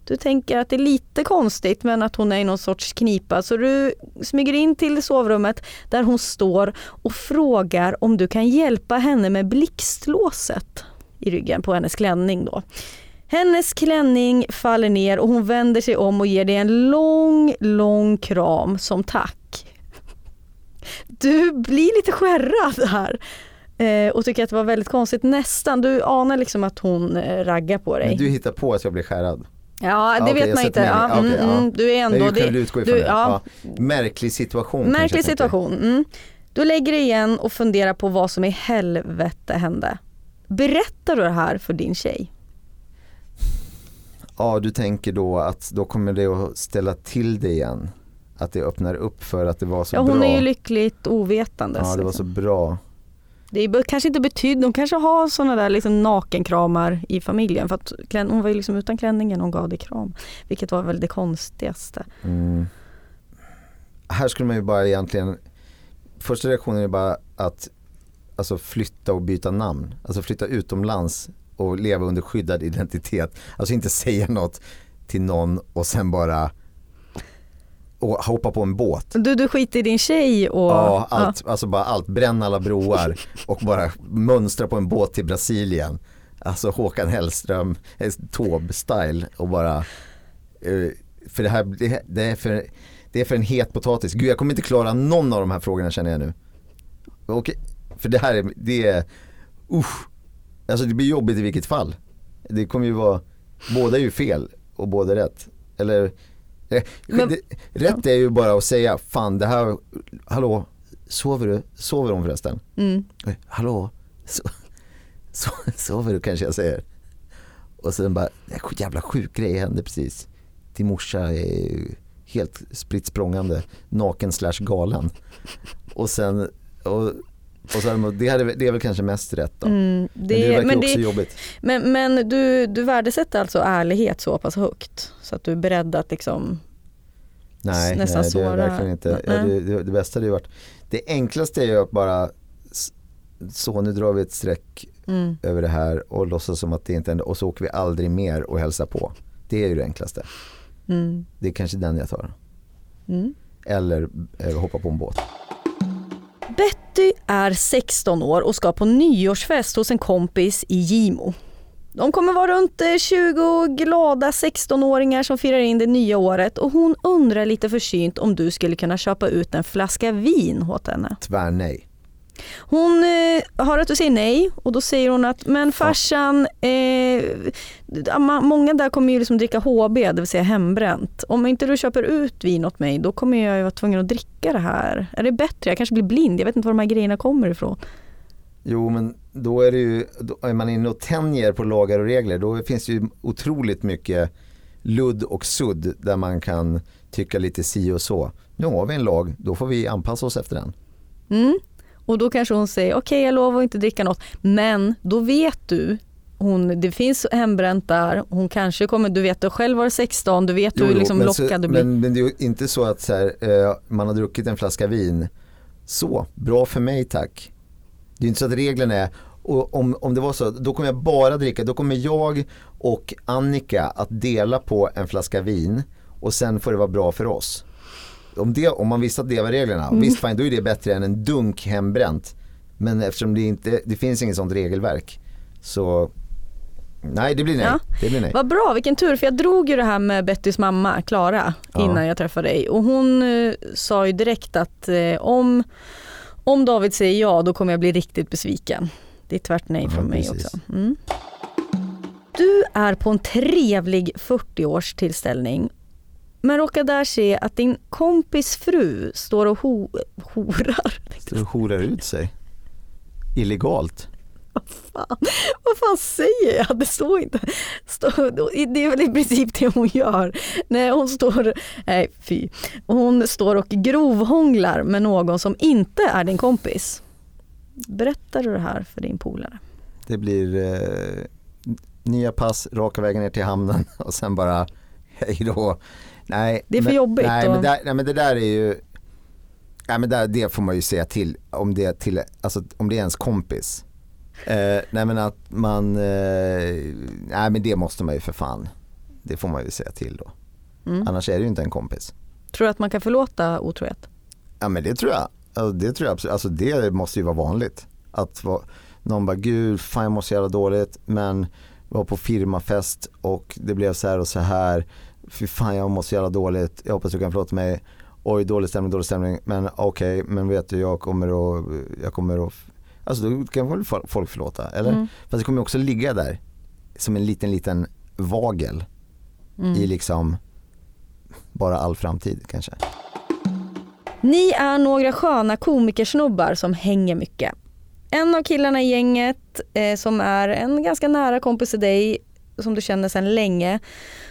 Du tänker att det är lite konstigt men att hon är i någon sorts knipa så du smyger in till sovrummet där hon står och frågar om du kan hjälpa henne med blixtlåset i ryggen på hennes klänning då. Hennes klänning faller ner och hon vänder sig om och ger dig en lång, lång kram som tack. Du blir lite skärrad här eh, och tycker att det var väldigt konstigt nästan. Du anar liksom att hon eh, raggar på dig. Men du hittar på att jag blir skärrad. Ja, det okej, vet jag man inte. Ja, mm, Okej, ja. mm, du är ändå... det- ifrån du, det. ja, Ja. Märklig situation. Märklig situation. Mm. Du lägger dig igen och funderar på vad som i helvete hände. Berättar du det här för din tjej? Ja, du tänker då att då kommer det att ställa till det igen. Att det öppnar upp för att det var så Ja, hon bra. är ju lyckligt ovetandes. ja, det var så bra. Det kanske inte betyder, de kanske har sådana där liksom nakenkramar i familjen. För att hon var ju liksom utan klänningen hon gav dig kram. Vilket var väl det konstigaste. Mm. Här skulle man ju bara egentligen, första reaktionen är bara att alltså flytta och byta namn. Alltså flytta utomlands och leva under skyddad identitet. Alltså inte säga något till någon och sen bara och hoppa på en båt. Du, du skiter i din tjej och... Ja, allt, alltså bara allt, bränn alla broar och bara mönstra på en båt till Brasilien. Alltså Håkan Hellström, eh, Taube-style och bara, eh, för det här, det, är för, det är för en het potatis. Gud jag kommer inte klara någon av de här frågorna känner jag nu. Okej, för det här är, det är, usch. Alltså det blir jobbigt i vilket fall. Det kommer ju vara, båda är ju fel och båda är rätt. Eller, Men- det, rätt är ju bara att säga, fan det här, hallå, sover du? Sover hon förresten? Mm. Hallå, so, so, sover du kanske jag säger. Och sen bara, "Nej, jävla sjuk grej hände precis. Din morsa är helt spritt språngande, naken slash galen. Och sen, och, Och man, det, hade, det är väl kanske mest rätt då. Mm, men det verkar men också det- jobbigt. Men, men du, du värdesätter alltså ärlighet så pass högt så att du är beredd att liksom Nej, nästan nej det är såra. verkligen inte. Ja, Nej. det, det, det bästa hade ju varit, det enklaste är ju att bara, så nu drar vi ett streck Mm. över det här och låtsas som att det inte händer och så åker vi aldrig mer och hälsar på. Det är ju det enklaste. Mm. Det är kanske den jag tar. Mm. Eller eh, hoppa på en båt. Betty är 16 år och ska på nyårsfest hos en kompis i Gimo. De kommer vara runt eh, 20 glada 16-åringar som firar in det nya året och hon undrar lite försynt om du skulle kunna köpa ut en flaska vin åt henne. Tvärnej. Hon eh, hör att du säger nej och då säger hon att men farsan, eh, många där kommer ju liksom dricka HB, det vill säga hembränt. Om inte du köper ut vin åt mig då kommer jag ju vara tvungen att dricka det här. Är det bättre? Jag kanske blir blind, jag vet inte var de här grejerna kommer ifrån. Jo men då är det ju, då är man inne och tänjer på lagar och regler då finns det ju otroligt mycket ludd och sudd där man kan tycka lite si och så. Nu har vi en lag, då får vi anpassa oss efter den. Mm. Och då kanske hon säger okej jag lovar att inte dricka något. Men då vet du, hon, det finns hembränt där, hon kanske kommer, du vet du själv var 16, du vet Jo, hur liksom så, lockad du blir. men, men det är ju inte så att så här, eh, man har druckit en flaska vin, så, bra för mig tack. Det är inte så att reglerna är, och om, om det var så, då kommer jag bara dricka, då kommer jag och Annika att dela på en flaska vin och sen får det vara bra för oss. Om, det, om man visste att det var reglerna, Mm. visst fine, då är det bättre än en dunk hembränt. Men eftersom det inte, det finns inget sånt regelverk så nej det blir nej. Ja. Det blir nej. Vad bra, vilken tur. För jag drog ju det här med Bettys mamma, Klara, Ja. innan jag träffade dig. Och hon eh, sa ju direkt att eh, om, om David säger ja, då kommer jag bli riktigt besviken. Det är tvärt nej Ja, från mig precis. också. Mm. Du är på en trevlig 40-årstillställning men råkar där se att din kompis fru står och ho horar. Så det horar ut sig. Illegalt. Fan, vad fan säger jag? Det står inte. Står, det är väl i princip det hon gör. Nej, hon står, nej fy. Hon står och grovhånglar med någon som inte är din kompis. Berättar du det här för din polare? Det blir eh, nya pass, raka vägen ner till hamnen och sen bara hej då. Nej, Det är för men, jobbigt Nej, och- men, där, nej men det där är ju, nej men där, det får man ju säga till om det, till, alltså, om det är ens kompis. Eh, nej men att man, eh, nej men det måste man ju för fan, det får man ju säga till då. Mm. Annars är det ju inte en kompis. Tror du att man kan förlåta otrohet? Ja men det tror jag. Alltså, det tror jag absolut. Alltså det måste ju vara vanligt. Att vara, någon bara, gud fan jag mår så jävla dåligt men var på firmafest och det blev så här och så här. Fy fan jag mår så jävla dåligt, jag hoppas du kan förlåta mig. Oj dålig stämning, dålig stämning. Men okej, men vet du jag kommer att, jag kommer att, alltså då kan väl fol- folk förlåta eller? Mm. Fast det kommer också ligga där som en liten liten vagel Mm. i liksom bara all framtid kanske. Ni är några sköna komikersnubbar som hänger mycket. En av killarna i gänget eh, som är en ganska nära kompis till dig som du känner sedan länge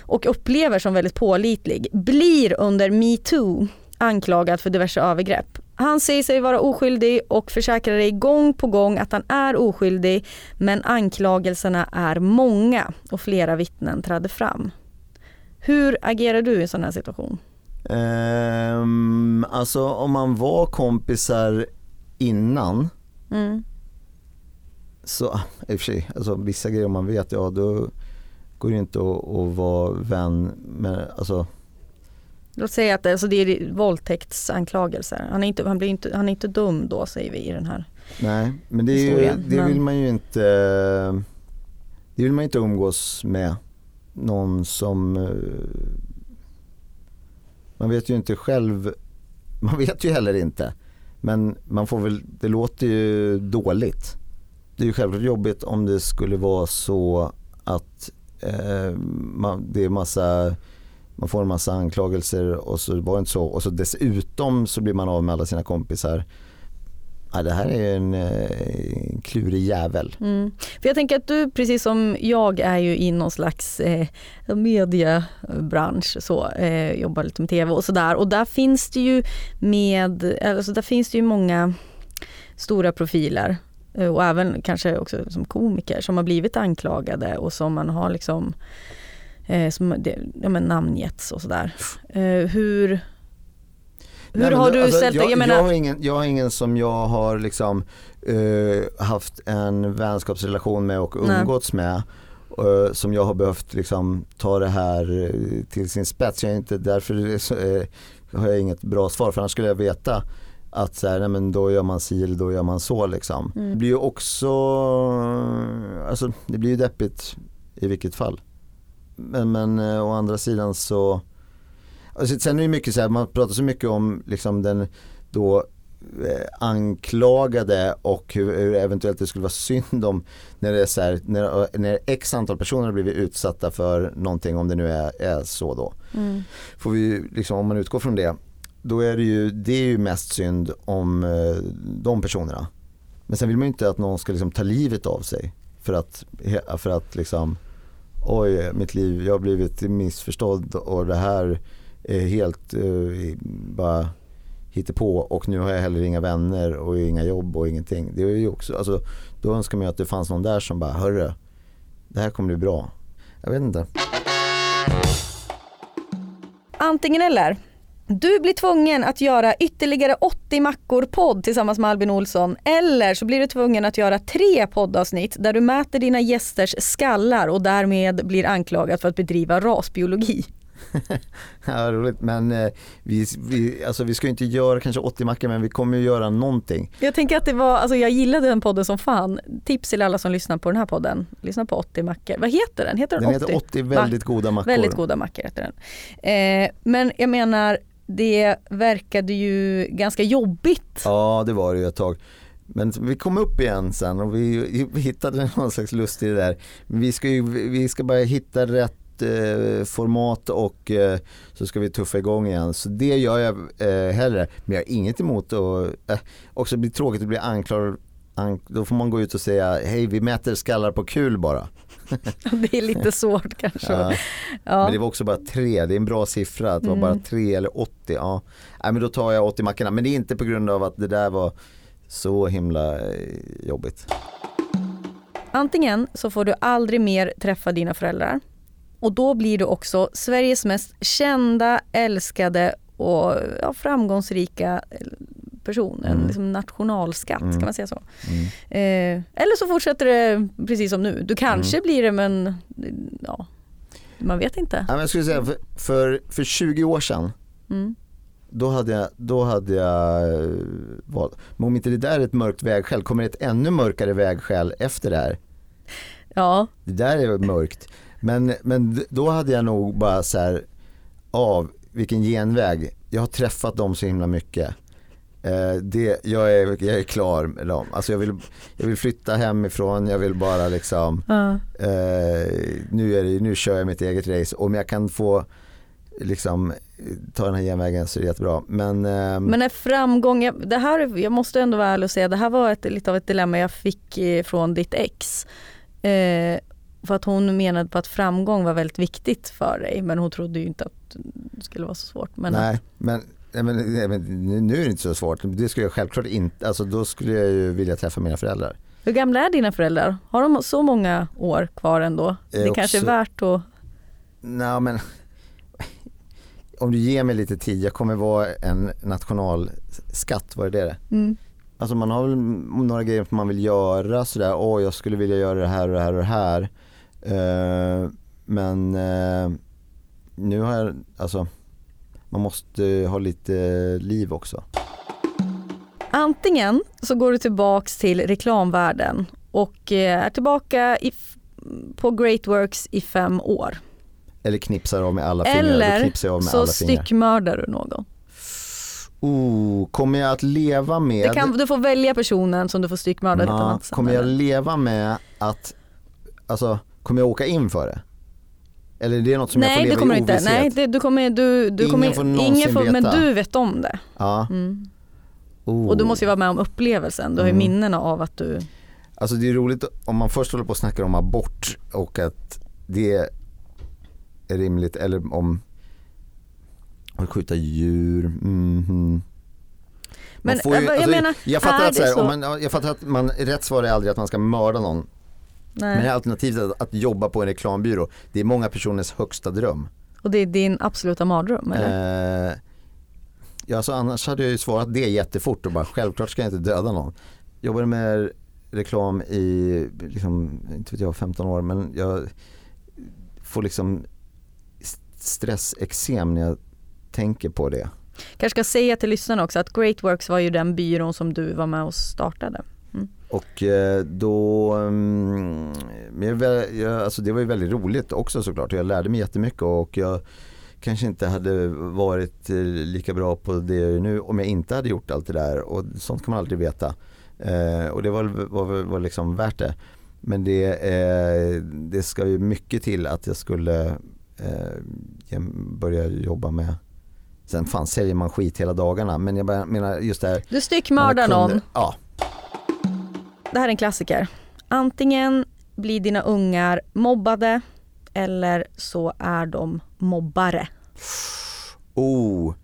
och upplever som väldigt pålitlig blir under metoo anklagad för diverse övergrepp. Han säger sig vara oskyldig och försäkrar dig gång på gång att han är oskyldig men anklagelserna är många och flera vittnen trädde fram. Hur agerar du i en sån här situation? Ehm, alltså om man var kompisar innan Mm. så, i och för sig, alltså vissa grejer man vet, ja då går det inte att, att vara vän med, alltså Låt säga att alltså det är våldtäktsanklagelser. Han är, inte, han, blir inte, han är inte dum då säger vi i den här. nej, men det, är ju, Historien, det vill man ju inte, det vill man inte umgås med någon som, eh, man vet ju inte själv, man vet ju heller inte, men man får väl, det låter ju dåligt. Det är ju självklart jobbigt om det skulle vara så att eh, man, det är massa, man får en massa anklagelser och så var det inte så och så dessutom så blir man av med alla sina kompisar. Ja, det här är en, en klurig jävel. Mm. För jag tänker att du precis som jag är ju i någon slags eh, mediebransch så, eh, jobbar lite med tv och sådär och där finns det ju med, alltså där finns det ju många stora profiler och även kanske också som komiker som har blivit anklagade och som man har liksom eh, som det, ja, men namngetts och sådär. Eh, hur hur Nej, men har du alltså, ställt jag, dig? Jag jag, menar, har ingen, jag har ingen som jag har liksom eh, haft en vänskapsrelation med och Nej. umgåtts med eh, som jag har behövt liksom ta det här eh, till sin spets. Jag är inte, därför eh, har jag inget bra svar för annars skulle jag veta att så här, nej, men då gör man si eller då gör man så liksom. Mm. Det blir ju också, alltså det blir ju deppigt i vilket fall. Men, men eh, å andra sidan så Alltså, sen är det mycket så här, man pratar så mycket om liksom den då eh, anklagade och hur, hur eventuellt det skulle vara synd om när det är så här, när, när x antal personer har blivit utsatta för någonting om det nu är, är så då. mm. Får vi liksom, om man utgår från det, då är det ju, det är ju mest synd om eh, de personerna. Men sen vill man ju inte att någon ska liksom ta livet av sig för att, för att liksom oj mitt liv, jag har blivit missförstådd och det här är helt eh, bara på och nu har jag heller inga vänner och inga jobb och ingenting. Det är ju också, alltså, då önskar man ju att det fanns någon där som bara, hörru, det här kommer bli bra. Jag vet inte. Antingen eller. Du blir tvungen att göra ytterligare 80 mackor podd tillsammans med Albin Olsson eller så blir du tvungen att göra tre poddavsnitt där du mäter dina gästers skallar och därmed blir anklagad för att bedriva rasbiologi. Ja, roligt. Men eh, vi, vi, alltså, vi ska ju inte göra kanske 80 mackor men vi kommer ju göra någonting. Jag tänker att det var, alltså jag gillade den podden som fan. Tips till alla som lyssnar på den här podden. Lyssna på 80 mackor. Vad heter den? Heter den, Den 80? heter 80 väldigt goda mackor. Väldigt goda mackor heter den. Eh, men jag menar, det verkade ju ganska jobbigt. Ja det var det ju ett tag. Men vi kom upp igen sen och vi, vi hittade någon slags lust i det där. Vi ska, ju, vi ska bara hitta rätt eh, format och eh, så ska vi tuffa igång igen. Så det gör jag eh, hellre. Men jag har inget emot att eh, också bli tråkigt att bli anklagad. Då får man gå ut och säga hej vi mäter skallar på kul bara. Det är lite svårt kanske. Ja. Ja. Men det var också bara tre, det är en bra siffra att det var bara Mm. tre eller 80. Ja. Nej, men då tar jag 80 mackorna. Men det är inte på grund av att det där var så himla eh, jobbigt. Antingen så får du aldrig mer träffa dina föräldrar och då blir du också Sveriges mest kända, älskade och ja, framgångsrika eh, person. En Mm. liksom nationalskatt, Mm. kan man säga så? Mm. Eh, eller så fortsätter det precis som nu. Du kanske Mm. blir det men ja, man vet inte. Ja, men jag skulle säga för, för, för 20 år sedan Mm. då hade jag, då hade jag eh, valt. Men om inte det där är ett mörkt vägskäl, kommer ett ännu mörkare vägskäl efter det här? Ja, Det där är mörkt. Men, men då hade jag nog bara så här, av vilken genväg. Jag har träffat dem så himla mycket. Eh, det, jag, är, jag är klar med dem. Alltså jag, vill, jag vill flytta hemifrån, jag vill bara liksom, ja. eh, nu, är det, nu kör jag mitt eget race. Om jag kan få liksom, ta den här genvägen så är det jättebra. Men, ehm, Men är framgång, jag, det här, jag måste ändå vara ärlig och säga, det här var ett, lite av ett dilemma jag fick eh, från ditt ex. Eh, för att hon menade på att framgång var väldigt viktigt för dig men hon trodde ju inte att det skulle vara så svårt. Men nej, men, nej, men, nej, men nu- är det inte så svårt. Det skulle jag självklart inte, alltså då skulle jag ju vilja träffa mina föräldrar. hur gamla är dina föräldrar? Har de så många år kvar ändå? Eh, Det kanske är också- värt att... Nej men om du ger mig lite tid, jag kommer vara en nationalskatt, vad är det? Mm. Alltså man har väl några grejer man vill göra sådär, åh jag skulle vilja göra det här och det här och det här. Eh, men eh, nu har jag, alltså man måste ha lite liv också. Antingen så går du tillbaks till reklamvärlden och eh, är tillbaka i, på Great Works i fem år. Eller knipsar av med alla fingrar, Eller så styckmördar du någon. Oh, kommer jag att leva med kan, du får välja personen som du får styckmörda Ja, kommer jag leva med att, alltså kommer jag åka in för det? Eller är det något som jag får Nej leva det kommer i du inte. ovisshet? Nej, det, du kommer, du, du Ingen kommer, får någonsin ingen får, men veta. du vet om det. Ja. Mm. Oh. Och du måste ju vara med om upplevelsen. Du har ju Mm. minnena av att du... Alltså det är roligt om man först håller på och snackar om abort och att det är rimligt eller om att skjuta djur. mhm. Men, Man får ju- jag alltså, menar, jag, fattar är att, så här, så? man, ja, jag fattar att man, rätt svar är aldrig att man ska mörda någon. Nej. Men alternativet att, att jobba på en reklambyrå, det är många personers högsta dröm. Och det är din absoluta mardröm eller? Eh, ja, alltså annars hade jag ju svarat det jättefort och bara självklart ska jag inte döda någon. Jobbade med reklam i, liksom, inte vet jag, 15 år men jag får liksom st- stressexem när jag tänker på det. Kanske ska säga till lyssnarna också att Great Works var ju den byrån som du var med och startade. Och eh, då, mm, men jag, alltså det var ju väldigt roligt också såklart jag lärde mig jättemycket och jag kanske inte hade varit eh, lika bra på det nu om jag inte hade gjort allt det där och sånt kan man aldrig veta. Eh, och det var, var, var liksom värt det. Men det, det ska ju mycket till att jag skulle börja jobba med Sen fan säljer man skit hela dagarna men jag menar just det här Du styckmördar någon. Ja, Det här är en klassiker. Antingen blir dina ungar mobbade eller så är de mobbare. Oh,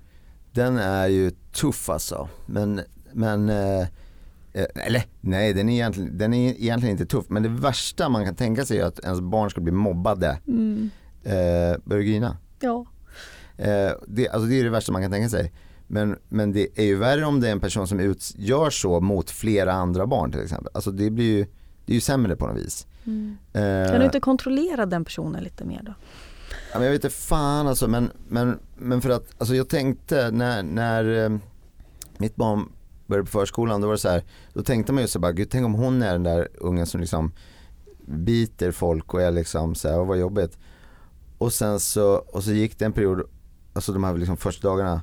den är ju tuff alltså. Men, men eh, eh, eller nej den är, egentligen, den är egentligen inte tuff. Men det värsta man kan tänka sig är att ens barn ska bli mobbade. Mm. Eh, börjar grina? Ja. Eh, det, alltså det är det värsta man kan tänka sig. Men, men det är ju värre om det är en person som ut, gör så mot flera andra barn till exempel. Alltså det blir ju, det är ju sämre på något vis. Mm. Eh, Kan du inte kontrollera den personen lite mer då? Ja, men jag vet inte fan alltså men, men, men för att alltså jag tänkte när, när eh, mitt barn började på förskolan då var det så här, då tänkte man ju så bara, gud tänk om hon är den där ungen som liksom biter folk och är liksom så här, "Åh, vad jobbigt. Och sen så, och så gick det en period, alltså de här liksom första dagarna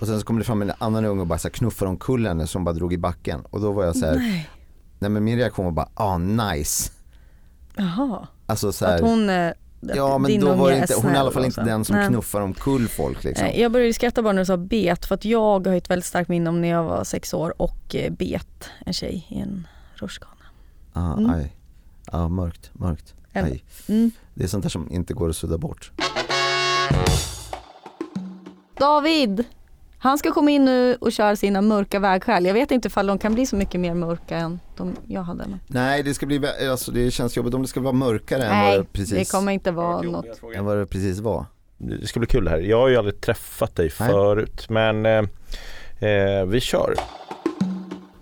och sen så kom det fram en annan unge och bara så här, knuffade omkull henne som bara drog i backen och då var jag så här, nej. Nej. men min reaktion var bara, ah nice. Jaha. Alltså så här, Att hon, eh, Ja men din då var det inte, hon är i alla fall inte den som Nej. knuffar omkull folk liksom. Nej, Jag började skratta bara när du sa bet för att jag har ett väldigt starkt minne om när jag var sex år och eh, bet en tjej i en rutschkana. Ah, Mm. aj. Ja, mörkt, mörkt. Aj. Mm. Det är sånt där som inte går att sudda bort. David! Han ska komma in nu och köra sina mörka vägskäl. Jag vet inte ifall de kan bli så mycket mer mörka än de jag hade. Nej, det ska bli, alltså det känns jobbigt om det ska vara mörkare än vad Nej, det precis, det kommer inte vara något. än vad det precis var. Det ska bli kul det här. Jag har ju aldrig träffat dig Nej. förut men eh, eh, vi kör.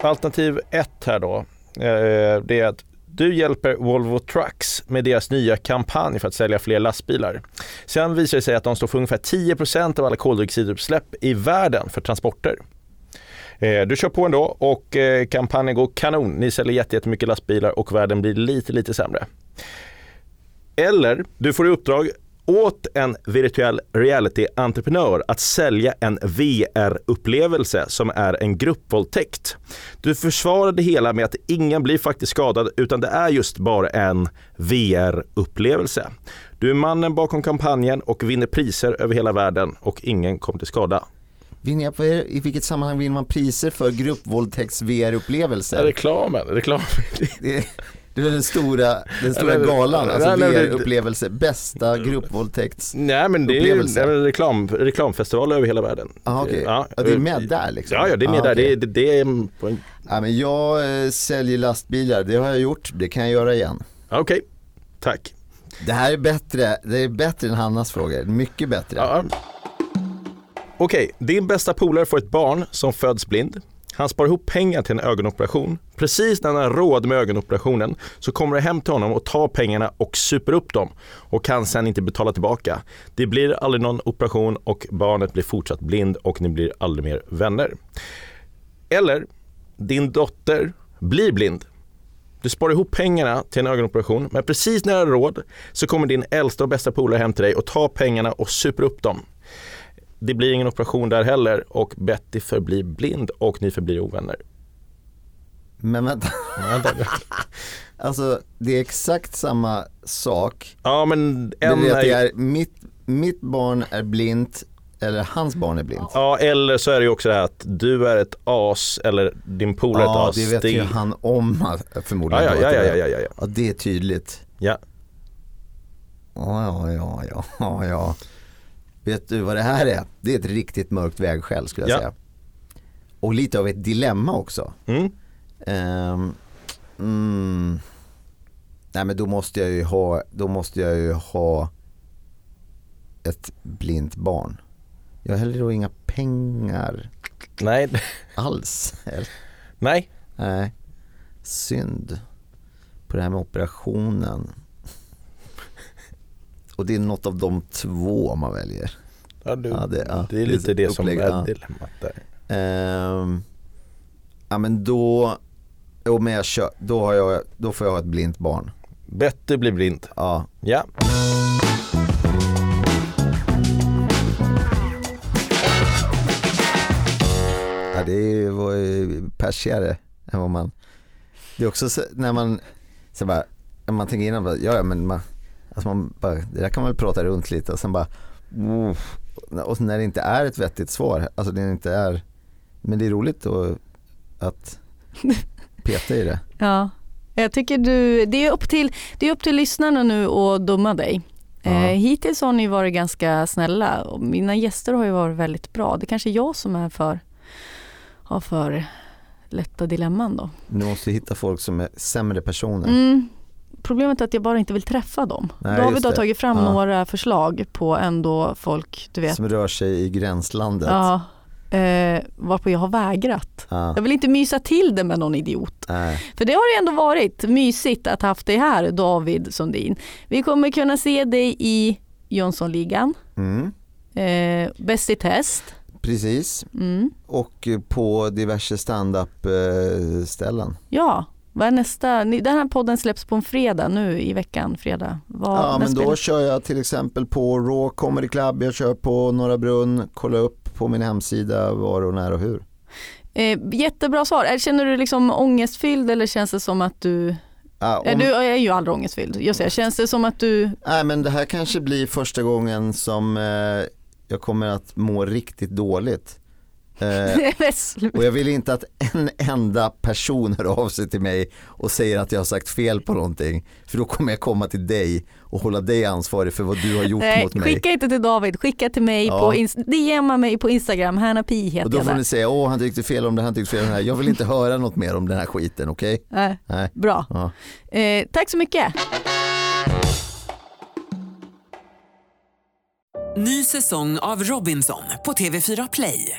Alternativ ett här då. Eh, det är att du hjälper Volvo Trucks med deras nya kampanj för att sälja fler lastbilar. Sen visar det sig att de står för ungefär 10% av alla koldioxidutsläpp i världen för transporter. Eh, du kör på ändå och eh, kampanjen går kanon. Ni säljer jättemycket lastbilar och världen blir lite, lite sämre. Eller du får i uppdrag åt en virtuell reality-entreprenör att sälja en VR-upplevelse som är en gruppvåldtäkt. Du försvarar det hela med att ingen blir faktiskt skadad utan det är just bara en VR-upplevelse. Du är mannen bakom kampanjen och vinner priser över hela världen och ingen kommer till skada. I vilket sammanhang vinner man priser för gruppvåldtäkts VR-upplevelser? reklamen, reklam. Det, det är den stora, den stora galan, alltså Nej, nej, VR-upplevelse, bästa gruppvåldtäkts... Nej men det är ju reklam, reklamfestival över hela världen. Aha, okej. Ja, det är med där liksom? Ja, ja det är med Ah, där. okej. Det, det, det är en... Ja, men jag eh, säljer lastbilar, det har jag gjort, det kan jag göra igen. ja, Okej, tack. Det här är bättre, det är bättre än Hannas frågor, mycket bättre. Ja. Okej, din bästa polare får ett barn som föds blind. Han sparar ihop pengar till en ögonoperation. Precis när han har råd med ögonoperationen så kommer du hem till honom och tar pengarna och super upp dem och kan sen inte betala tillbaka. Det blir aldrig någon operation och barnet blir fortsatt blind och ni blir aldrig mer vänner. Eller, din dotter blir blind. Du sparar ihop pengarna till en ögonoperation men precis när du har råd så kommer din äldsta och bästa polare hem till dig och tar pengarna och super upp dem. Det blir ingen operation där heller och Betty förblir blind och ni förblir ovänner. Men vänta, alltså det är exakt samma sak. Ja men är en det att det är, är mitt, mitt barn är blint eller hans barn är blint. Ja eller så är det ju också det här att du är ett as eller din polare är ett Ja, as. det vet Det- ju han om förmodligen. Ja, ja, ja, ja, är- ja, ja, ja. ja, det är tydligt. Ja. Ja, ja, ja, ja, ja, ja. Vet du vad det här är? Det är ett riktigt mörkt vägskäl skulle jag Ja. säga. och lite av ett dilemma också. Mm. Ehm, mm, nej men då måste jag ju ha, då måste jag ju ha ett blint barn. Jag har heller då inga pengar Nej, alls. Eller? nej. Nej, synd på det här med operationen. Och det är något av de två man väljer. Ja, du, Ja, det- ja, det är är lite det som upplägg, är ja. dilemmat där. Ehm, ja men då, jo, men jag kör, då, har jag, då får jag ha ett blint barn. Bättre bli blind. Ja, Ja. ja det var ju persigare än vad man, det är också så, när man, så bara, när man tänker innan, bara, ja ja, men man, alltså man bara, det där kan man väl prata runt lite och sen bara, uff, och när det inte är ett vettigt svar, alltså det inte är, men det är roligt att peta i det. Ja. Jag tycker du, det är upp till, det är upp till lyssnarna nu att döma dig. Ja. Eh, hittills har ni varit ganska snälla och mina gäster har ju varit väldigt bra. Det är kanske är jag som är för, har för lätta dilemman då. Du måste hitta folk som är sämre personer. Mm. Problemet är att jag bara inte vill träffa dem. Nej, David just har det. tagit fram Ja. några förslag på ändå folk, du vet. Som rör sig i gränslandet. Ja, eh, varpå jag har vägrat. Ja. Jag vill inte mysa till det med någon idiot. Nej. För det har det ändå varit mysigt att haft dig här David Sundin. Vi kommer kunna se dig i Jönssonligan, Mm. eh, Bäst i test. Precis. Mm. Och på diverse standup eh, ställen. Ja, vad är nästa? Den här podden släpps på en fredag nu i veckan, fredag. Vad, Ja men då spelar- kör jag till exempel på Raw Comedy Club, jag kör på Norra Brunn, kolla upp på min hemsida var och när och hur. eh, jättebra svar. Känner du liksom ångestfylld eller känns det som att du... Ja, om, du är ju aldrig ångestfylld. Jag säger, känns det som att du... nej men det här kanske blir första gången som eh, jag kommer att må riktigt dåligt. Eh, Och jag vill inte att en enda person hör av sig till mig och säger att jag har sagt fel på någonting. För då kommer jag komma till dig och hålla dig ansvarig för vad du har gjort Nej, mot mig. skicka inte till David, skicka till mig Ja. på DMa mig på Instagram, Hanna Pi heter Och då får ni säga, åh han tyckte fel om det, han tyckte fel om det här. Jag vill inte höra något mer om den här skiten, okej? Nej, Nej. bra. Ja. Eh, tack så mycket. Ny säsong av Robinson på TV4 Play.